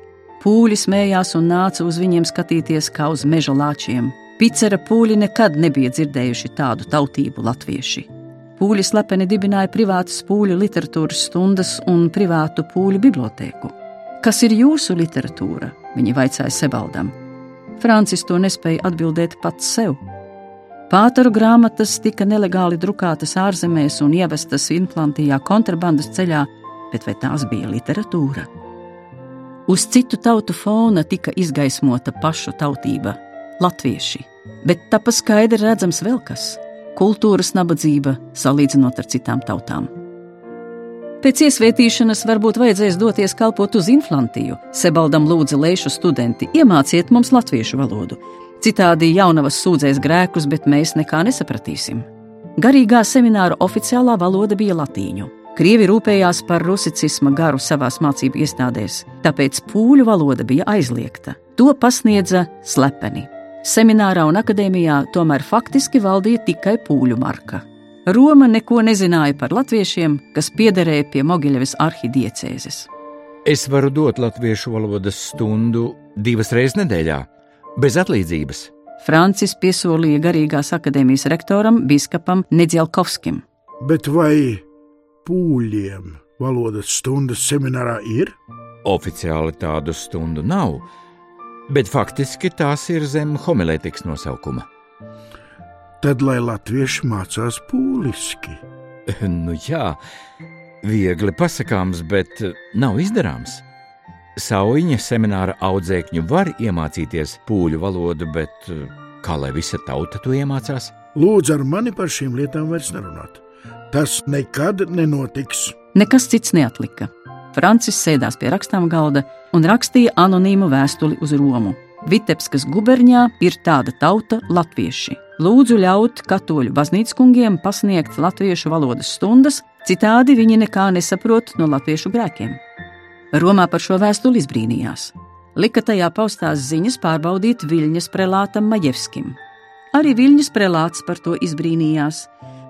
Pūļi smējās un nāca uz viņiem skatīties kā uz meža lāčiem. Picera pūļi nekad nebija dzirdējuši tādu tautību latvieši. Pūļi slepeni dibināja privātas pūļu literatūras stundas un privātu pūļu bibliotēku. Kas ir jūsu literatūra? Viņi vaicāja Sebaldam. Francis to nespēja atbildēt pats sev. Pātaru grāmatas tika nelegāli drukātas ārzemēs un ievestas Inflantijā kontrabandas ceļā, bet vai tās bija literatūra? Uz citu tautu fona tika izgaismota pašu tautība - latvieši, bet tapa skaidri redzams vēl kas - kultūras nabadzība salīdzinot ar citām tautām. Pēc iesvētīšanas varbūt vajadzēs doties kalpot uz Inflantiju. Sebaldam lūdza leišu studenti: iemāciet mums latviešu valodu. Citādi jaunavas sūdzēs grēkus, bet mēs nekā nesapratīsim. Garīgā semināra oficiālā valoda bija latīņu. Krievi rūpējās par rusicisma garu savās mācību iestādēs, tāpēc pūļu valoda bija aizliegta. To pasniedza slepeni. Seminārā un akadēmijā tomēr faktiski valdīja tikai pūļu marka. Roma neko nezināja par latviešiem, kas piederēja pie Mogiļevas arhidiecēzes. Es varu dot latviešu valodas stundu divas reizes nedēļā, bez atlīdzības. Francis piesolīja garīgās akadēmijas rektoram, biskupam Nedzielkovskim. Bet vai pūļiem valodas stundas seminārā ir? Oficiāli tādu stundu nav, bet faktiski tās ir zem homilētikas nosaukuma. Tad, lai latvieši mācās pūliski. Nu jā, viegli pasakāms, bet nav izdarāms. Sauņa semināra audzēkņu var iemācīties pūļu valodu, bet kā lai visa tauta to iemācās? Lūdzu, ar mani par šīm lietām vairs nerunāt. Tas nekad nenotiks. Nekas cits neatlika. Francis sēdās pie rakstām galda un rakstīja anonīmu vēstuli uz Romu. Vitebskas guberņā ir tāda tauta - latvieši. Lūdzu ļaut katoļu baznīcas kungiem pasniegt latviešu valodas stundas, citādi viņi nekā nesaprot no latviešu grēkiem. Romā par šo vēstuli izbrīnījās. Lika tajā paustās ziņas pārbaudīt Viļņas prelātam Maģevskim. Arī Viļņas prelāts par to izbrīnījās.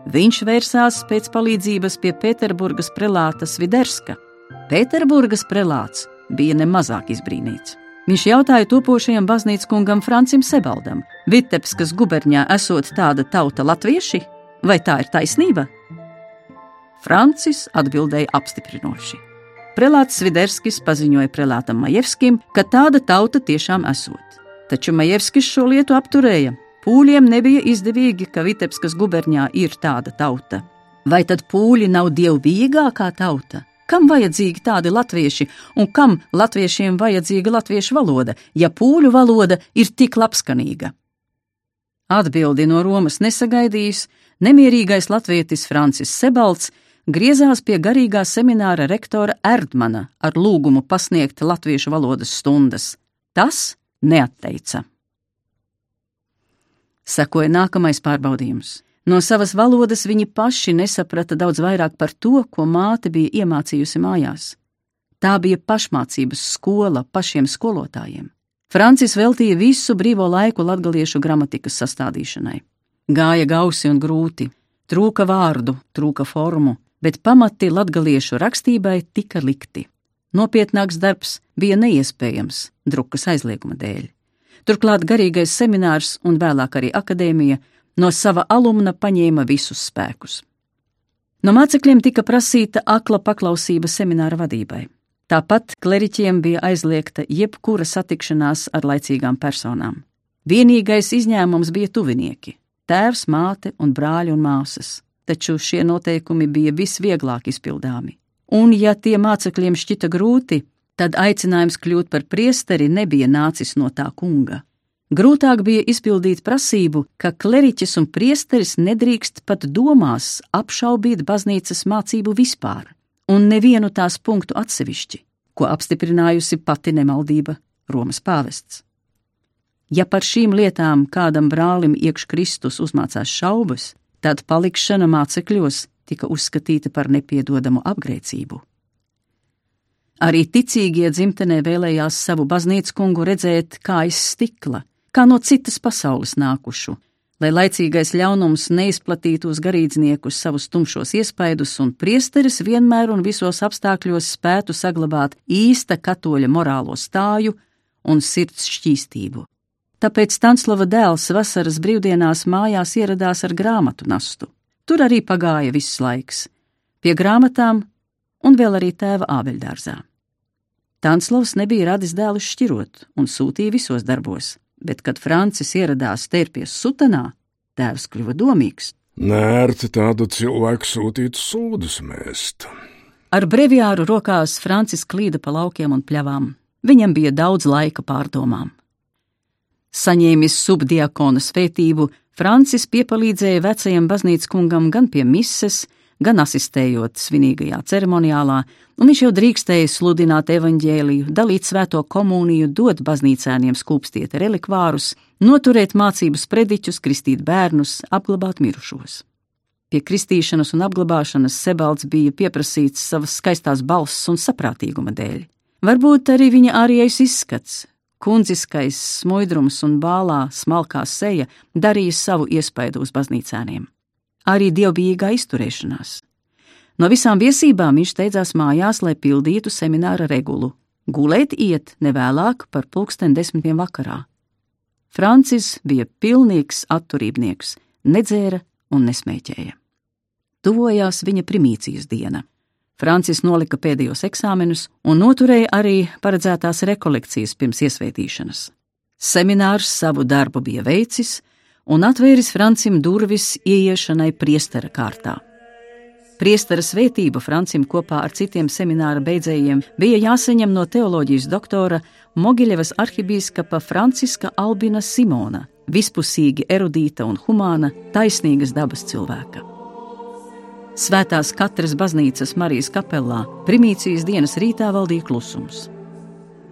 Viņš vērsās pēc palīdzības pie Pēterburgas prelāta Sviderska. Pēterburgas prelāts bija nemazāk izbrīnīts. Viņš jautāja topošajam baznīcas kungam Francim Sebaldam, Vitebskas guberņā esot tāda tauta latvieši, vai tā ir taisnība? Francis atbildēja apstiprinoši. Prelāts Sviderskis paziņoja prelātam Majevskim, ka tāda tauta tiešām esot. Taču Majevskis šo lietu apturēja, Pūļiem nebija izdevīgi, ka Vitebskas guberņā ir tāda tauta. Vai tad pūļi nav dievbijīgākā tauta? Kam vajadzīgi tādi latvieši, un kam latviešiem vajadzīga latviešu valoda, ja pūļu valoda ir tik labskanīga? Atbildi no Romas nesagaidījis, nemierīgais latvietis Francis Sebalts griezās pie garīgā semināra rektora Erdmana ar lūgumu pasniegt latviešu valodas stundas. Tas neatteica. Sekoja nākamais pārbaudījums. No savas valodas viņi paši nesaprata daudz vairāk par to, ko māte bija iemācījusi mājās. Tā bija pašmācības skola pašiem skolotājiem. Francis veltīja visu brīvo laiku latgaliešu gramatikas sastādīšanai. Gāja gausi un grūti, trūka vārdu, trūka formu, bet pamati latgaliešu rakstībai tika likti. Nopietnāks darbs bija neiespējams drukas aizlieguma dēļ. Turklāt garīgais seminārs un vēlāk arī akadēmija no sava alumna paņēma visus spēkus. No mācekļiem tika prasīta akla paklausība semināra vadībai. Tāpat kleriķiem bija aizliegta jebkura satikšanās ar laicīgām personām. Vienīgais izņēmums bija tuvinieki - tēvs, māte un brāļi un māsas, taču šie noteikumi bija visvieglāk izpildāmi. Un, ja tie mācekļiem šķita grūti, tad aicinājums kļūt par priesteri nebija nācis no tā kunga. Grūtāk bija izpildīt prasību, ka kleriķis un priesteris nedrīkst pat domās apšaubīt baznīcas mācību vispār, un nevienu tās punktu atsevišķi, ko apstiprinājusi pati nemaldība Romas pāvests. Ja par šīm lietām kādam brālim iekš Kristus uzmācās šaubas, tad palikšana mācekļos tika uzskatīta par nepiedodamu apgrēcību. Arī ticīgie dzimtenē vēlējās savu baznīcu kungu redzēt kā aiz stikla, kā no citas pasaules nākušu, lai laicīgais ļaunums neizplatītu uz garīdzniekus savus tumšos iespaidus, un priesteris vienmēr un visos apstākļos spētu saglabāt īsta katoļa morālo stāju un sirds šķīstību. Tāpēc Stanslava dēls vasaras brīvdienās mājās ieradās ar grāmatu nastu. Tur arī pagāja viss laiks, pie grāmatām un vēl arī tēva ābeļdārzā. Tanslavs nebija radis dēlu šķirot un sūtīja visos darbos bet, kad Francis ieradās tērpies sutanā, tēvs kļuva domīgs. Nērti tādu cilvēku sūtīt sūdus mēst. Ar breviāru rokās Francis klīda pa laukiem un pļavām. Viņam bija daudz laika pārdomām. Saņēmis subdiakona svētību, Francis piepalīdzēja vecajam baznīcas kungam gan pie mises, gan asistējot svinīgajā ceremoniālā, un viņš jau drīkstēja sludināt evaņģēliju, dalīt svēto komuniju, dot baznīcēniem skūpstiet relikvārus, noturēt mācības prediķus, kristīt bērnus, apglabāt mirušos. Pie kristīšanas un apglabāšanas Sebalds bija pieprasīts savas skaistās balss un saprātīguma dēļ. Varbūt arī viņa ārējais izskats, kundziskais smuidrums un bālā smalkā seja darīja savu iespaidu uz baznīcēniem arī dievbijīgā izturēšanās. No visām viesībām viņš steidzās mājās, lai pildītu semināra regulu. Gulēt iet nevēlāk par pulksten desmitiem vakarā. Francis bija pilnīgs atturībnieks, nedzēra un nesmēķēja. Tuvojās viņa primīcijas diena. Francis nolika pēdējos eksāmenus un noturēja arī paredzētās rekolekcijas pirms iesvētīšanas. Seminārs savu darbu bija veicis, un atvēris Francim durvis ieiešanai priestera kārtā. Priestera svētība Francim kopā ar citiem semināra beidzējiem bija jāsaņem no teoloģijas doktora Mogiļevas arhibīskapa Franciska Albina Simona, vispusīgi erudīta un humāna, taisnīgas dabas cilvēka. Svētās katras baznīcas Marijas kapelā primīcijas dienas rītā valdīja klusums.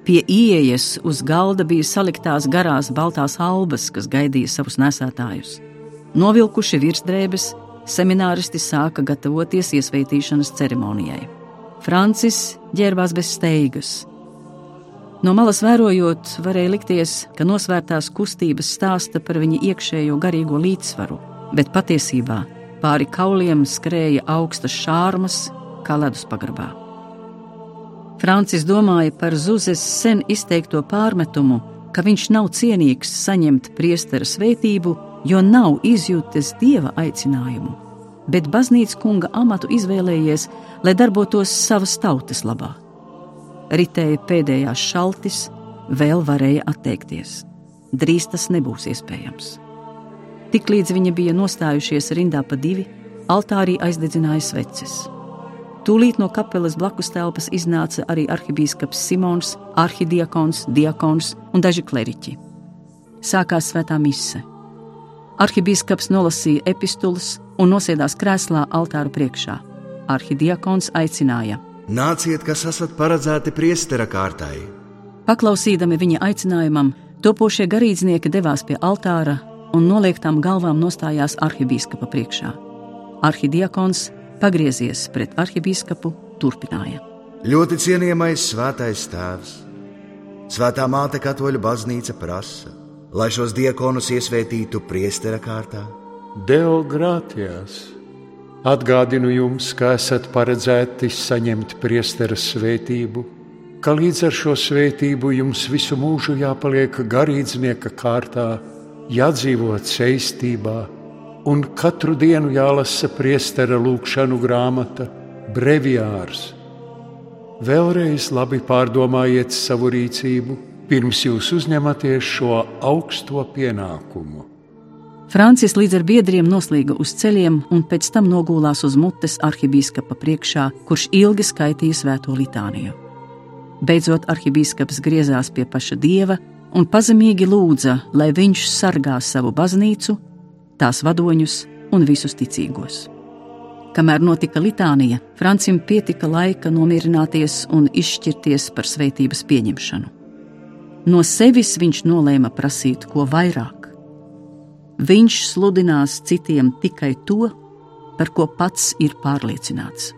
Pie ieejas uz galda bija saliktās garās baltās albas, kas gaidīja savus nesētājus. Novilkuši virsdrēbes, semināristi sāka gatavoties iesvētīšanas ceremonijai. Francis ģērbās bez steigas. No malas vērojot, varēja likties, ka nosvērtās kustības stāsta par viņa iekšējo garīgo līdzsvaru, bet patiesībā pāri kauliem skrēja augstas šārmas, kā ledus pagrabā. Francis domāja par Zuzes sen izteikto pārmetumu, ka viņš nav cienīgs saņemt priestera svētību, jo nav izjūtis dieva aicinājumu, bet baznīcas kunga amatu izvēlējies, lai darbotos savas tautas labā. Ritēja pēdējās šaltis, vēl varēja atteikties. Drīz tas nebūs iespējams. Tiklīdz viņi bija nostājušies rindā pa divi, altārī aizdedzināja sveces. Tūlīt no kapelas blakus telpas iznāca arī arhibīskaps Simons, arhidiakons, diakons un daži kleriķi. Sākās svētā mise. Arhibīskaps nolasīja epistulas un nosēdās krēslā altāra priekšā. Arhidiakons aicināja: Nāciet, kas esat paredzēti priestera kārtai. Paklausīdami viņa aicinājumam, topošie garīdznieki devās pie altāra un noliektām galvām nostājās arhibīskapa priekšā. Arhidiakons, pagriezies pret arhibīskapu, turpināja: Ļoti cienījamais svētais tēvs, Svētā māte Katoļu baznīca prasa, lai šos diekonus iesvētītu priestera kārtā? Deo grātijās! Atgādinu jums, ka esat paredzēti saņemt priestera svētību, ka līdz ar šo svētību jums visu mūžu jāpaliek garīdznieka kārtā, jādzīvot seistībā, un katru dienu jālasa priestera lūkšanu grāmata, breviārs. Vēlreiz labi pārdomājiet savu rīcību pirms jūs uzņematies šo augsto pienākumu. Francis līdz ar biedriem noslīga uz ceļiem un pēc tam nogulās uz mutes arhibīskapa priekšā, kurš ilgi skaitīja svēto litāniju. Beidzot, arhibīskaps griezās pie paša dieva un pazemīgi lūdza, lai viņš sargā savu baznīcu, tās vadoņus un visus ticīgos. Kamēr notika litānija, Francim pietika laika nomierināties un izšķirties par svētības pieņemšanu. No sevis viņš nolēma prasīt ko vairāk. Viņš sludinās citiem tikai to, par ko pats ir pārliecināts.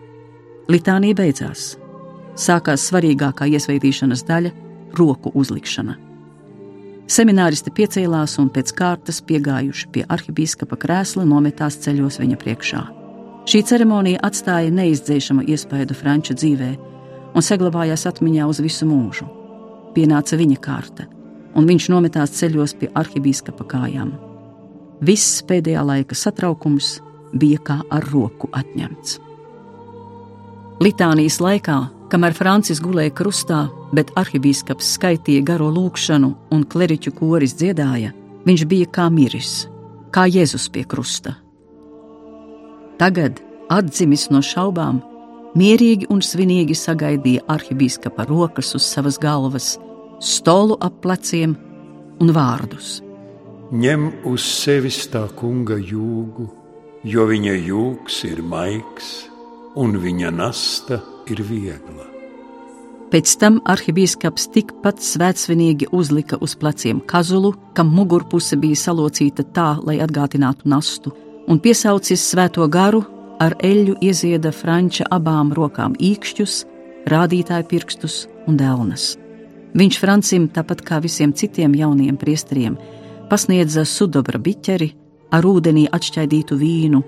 Litānija beidzās. Sākās svarīgākā iesvētīšanas daļa - roku uzlikšana. Semināristi piecēlās un pēc kārtas piegājuši pie arhibīskapa krēsla nometās ceļos viņa priekšā. Šī ceremonija atstāja neizdzēšamu iespaidu Franča dzīvē un saglabājās atmiņā uz visu mūžu pienāca viņa kārta, un viņš nometās ceļos pie arhibīskapa kājām. Viss pēdējā laika satraukums bija kā ar roku atņemts. Litānijas laikā, kamēr Francis gulēja krustā, bet arhibīskaps skaitīja garo lūgšanu un kleriķu koris dziedāja, viņš bija kā miris, kā Jēzus pie krusta. Tagad, atdzimis no šaubām, mierīgi un svinīgi sagaidīja arhibīskapa rokas uz savas galvas, stolu ap pleciem un vārdus. Ņem uz sevis tā kunga jūgu, jo viņa jūgs ir maigs un viņa nasta ir viegla. Pēc tam arhibīskaps tikpat svētsvinīgi uzlika uz pleciem kazulu, kam mugurpuse bija salocīta tā, lai atgādinātu nastu, un piesaucis svēto garu, ar eļļu iezieda Franča abām rokām īkšķus, rādītāju pirkstus un dēlnes. Viņš Francim, tāpat kā visiem citiem jauniem priesteriem, pasniedza sudobra biķeri ar ūdenī atšķaidītu vīnu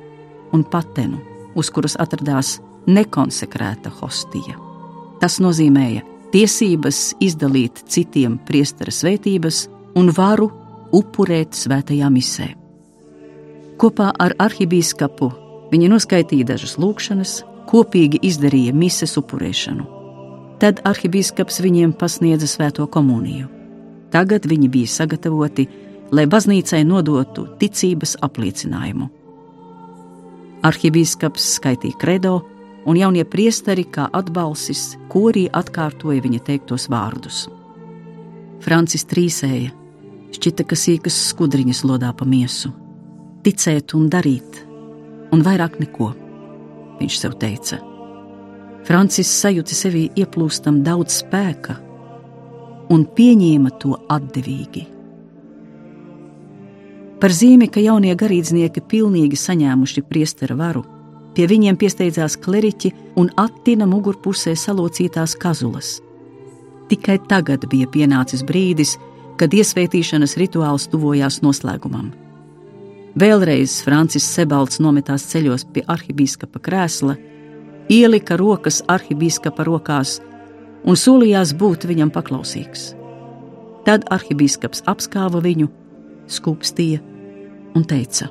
un patenu, uz kuras atradās nekonsekrēta hostija. Tas nozīmēja tiesības izdalīt citiem priestera svētības un varu upurēt svētajā misē. Kopā ar arhibīskapu Viņi noskaitīja dažas lūkšanas, kopīgi izdarīja mises upurēšanu. Tad arhibīskaps viņiem pasniedza svēto komuniju. Tagad viņi bija sagatavoti, lai baznīcai nodotu ticības apliecinājumu. Arhibīskaps skaitīja kredo, un jaunie priesteri, kā atbalsis, korī atkārtoja viņa teiktos vārdus. Francis trīsēja, šķita, ka sīkas skudriņas lodā pa miesu. Ticēt un darīt, un vairāk neko, viņš sev teica. Francis sajūta sevī ieplūstam daudz spēka un pieņēma to atdevīgi. Par zīmi, ka jaunie garīdznieki pilnīgi saņēmuši priestera varu, pie viņiem piesteidzās kleriķi un attina mugurpusē salocītās kazulas. Tikai tagad bija pienācis brīdis, kad iesvētīšanas rituāls tuvojās noslēgumam. Vēlreiz Francis Sebalds nometās ceļos pie arhibīskapa krēsla, ielika rokas arhibīskapa rokās un solījās būt viņam paklausīgs. Tad arhibīskaps apskāva viņu, skūpstīja un teica: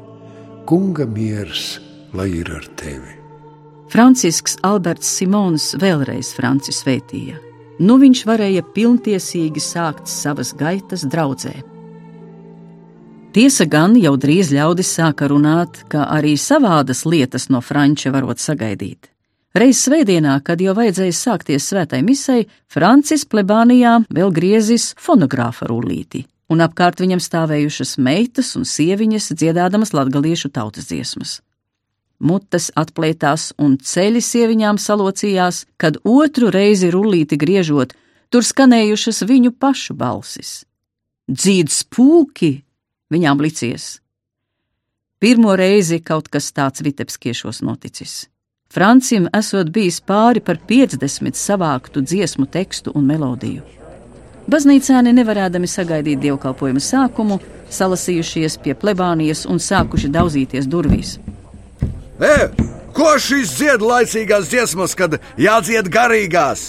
Kunga miers, lai ir ar tevi! Francisks Alberts Simons vēlreiz Francis svētīja. Nu viņš varēja pilntiesīgi sākt savas gaitas draudzē. Tiesa gan jau drīz ļaudis sāka runāt, ka arī savādas lietas no Franča varot sagaidīt. Reiz svētdienā, kad jau vajadzēja sākties svētai misai, Francis plebānijā vēl griezis fonogrāfa rullīti, un apkārt viņam stāvējušas meitas un sieviņas dziedādamas latgaliešu tautas dziesmas. Mutes atplētās un ceļi sieviņām salocījās, kad otru reizi rullīti griežot, tur skanējušas viņu pašu balsis. Dzīd spūki viņām licies. Pirmo reizi kaut kas tāds Vitebskiešos noticis. Francim esot bijis pāri par 50 savāktu dziesmu tekstu un melodiju. Baznīcāni nevarēdami sagaidīt dievkalpojuma sākumu, salasījušies pie plebānijas un sākuši daudzīties durvīs. E, ko šis dzied laicīgās dziesmas, kad jādzied garīgās?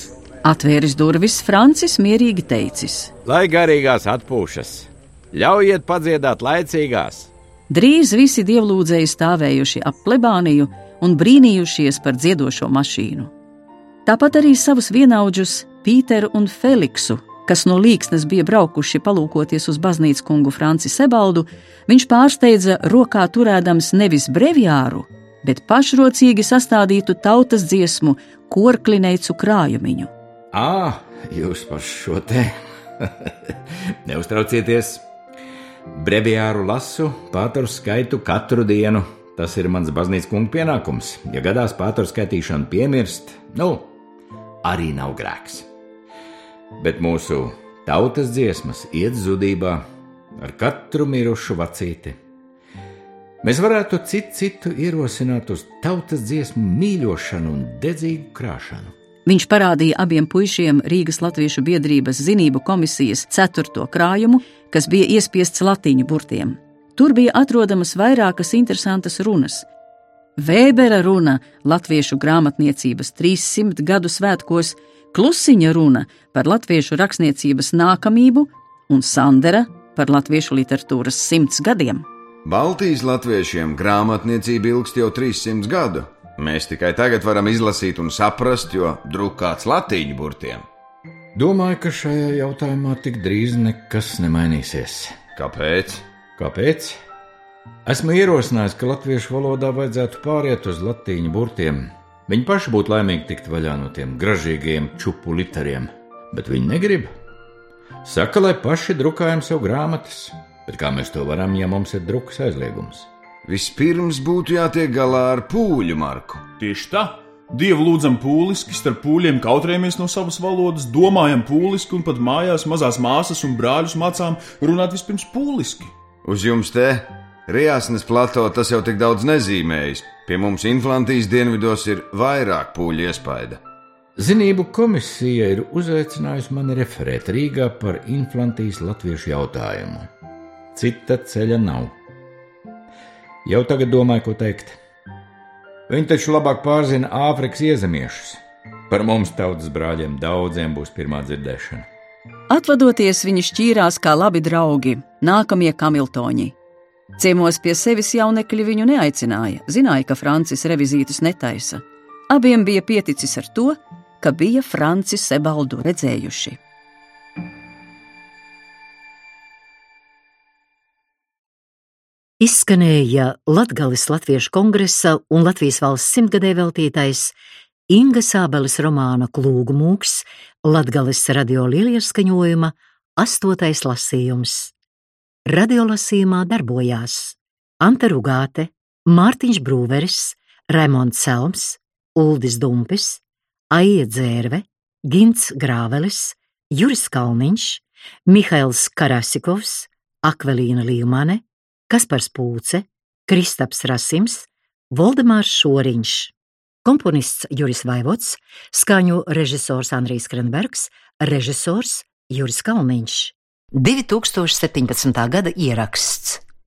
Atvēris durvis, Francis mierīgi teicis: Lai garīgās atpūšas, ļaujiet padziedāt laicīgās! Drīz visi dievlūdzēji stāvējuši ap plebāniju un brīnījušies par dziedošo mašīnu. Tāpat arī savus vienaudžus, Pīteru un Feliksu, kas no līksnes bija braukuši palūkoties uz baznīcas kungu Franci Sebaldu, viņš pārsteidza rokā turēdams nevis breviāru, bet pašrocīgi sastādītu tautas dziesmu, korklineicu krājumiņu. Ā, jūs par šo te neuztraucieties! Breviāru lasu, pātru skaitu katru dienu, Tas ir mans baznīcas kunga pienākums. Ja gadās pātru skaitīšanu piemirst, nu, arī nav grēks. Bet mūsu tautas dziesmas iet zudībā ar katru mirušu vacīti. Mēs varētu citu citu ierosināt uz tautas dziesmu mīļošanu un dedzīgu krāšanu. Viņš parādīja abiem puišiem Rīgas Latviešu biedrības zinību komisijas ceturto krājumu, kas bija iespiests latīņu burtiem. Tur bija atrodamas vairākas interesantas runas. Vēbera runa latviešu grāmatniecības 300 gadu svētkos, Klusiņa runa par latviešu rakstniecības nākamību un Sandera par latviešu literatūras simts gadiem. Baltijas latviešiem grāmatniecība ilgst jau 300 gadu. Mēs tikai tagad varam izlasīt un saprast, jo drukāts latīņu burtiem. Domāju, ka šajā jautājumā tik drīz nekas nemainīsies. Kāpēc? Kāpēc? Esmu ierosinājis, ka latviešu valodā vajadzētu pāriet uz latīņu burtiem. Viņi paši būtu laimīgi tikt vaļā no tiem gražīgajiem čupu literiem, bet viņi negrib. Saka, lai paši drukājam sev grāmatas, bet kā mēs to varam, ja mums ir drukas aizliegums? Vispirms būtu jātiek galā ar pūļu marku. Tieši tā. Dievu lūdzam pūliski, starp pūļiem kautrējamies no savas valodas, domājam pūliski un pat mājās mazās māsas un brāļus mācām runāt vispirms pūliski. Uz jums te, Rijāsnes plato, tas jau tik daudz nezīmējis. Pie mums Inflantijas dienvidos ir vairāk pūļu iespaida. Zinību komisija ir uzaicinājusi mani referēt Rīgā par inflantijas latviešu jautājumu. Cita ceļa nav. Jau tagad domāju, ko teikt. Viņi taču labāk pārzina Āfrikas iezemiešus. Par mums tautas brāļiem daudziem būs pirmā dzirdēšana. Atvadoties, viņi šķīrās kā labi draugi, nākamie kamiltoņi. Ciemos pie sevis jaunekļi viņu neaicināja, zināja, ka Francis revizītus netaisa. Abiem bija pieticis ar to, ka bija Francis Sebaldu redzējuši. Izskanēja Latvijas Latviešu kongresa un Latvijas valsts simtgadē veltītais Inga Sābeles romāna Klūgu mūks, Latgales radio lielieskaņojuma astotais lasījums. Radiolasījumā darbojās Anta Rugāte, Mārtiņš Brūveris, Raimonds Selms, Uldis Dumpis, Aija Dzērve, Gints Grāvelis, Juris Kalniņš, Mihails Karasikovs, Akvelīna Līmane, Kaspars Pūce, Kristaps Rasims, Voldemārs Šoriņš komponists Juris Vaivots, skaņu režisors Andrijs Krenbergs, režisors Juris Kalniņš. 2017. gada ieraksts.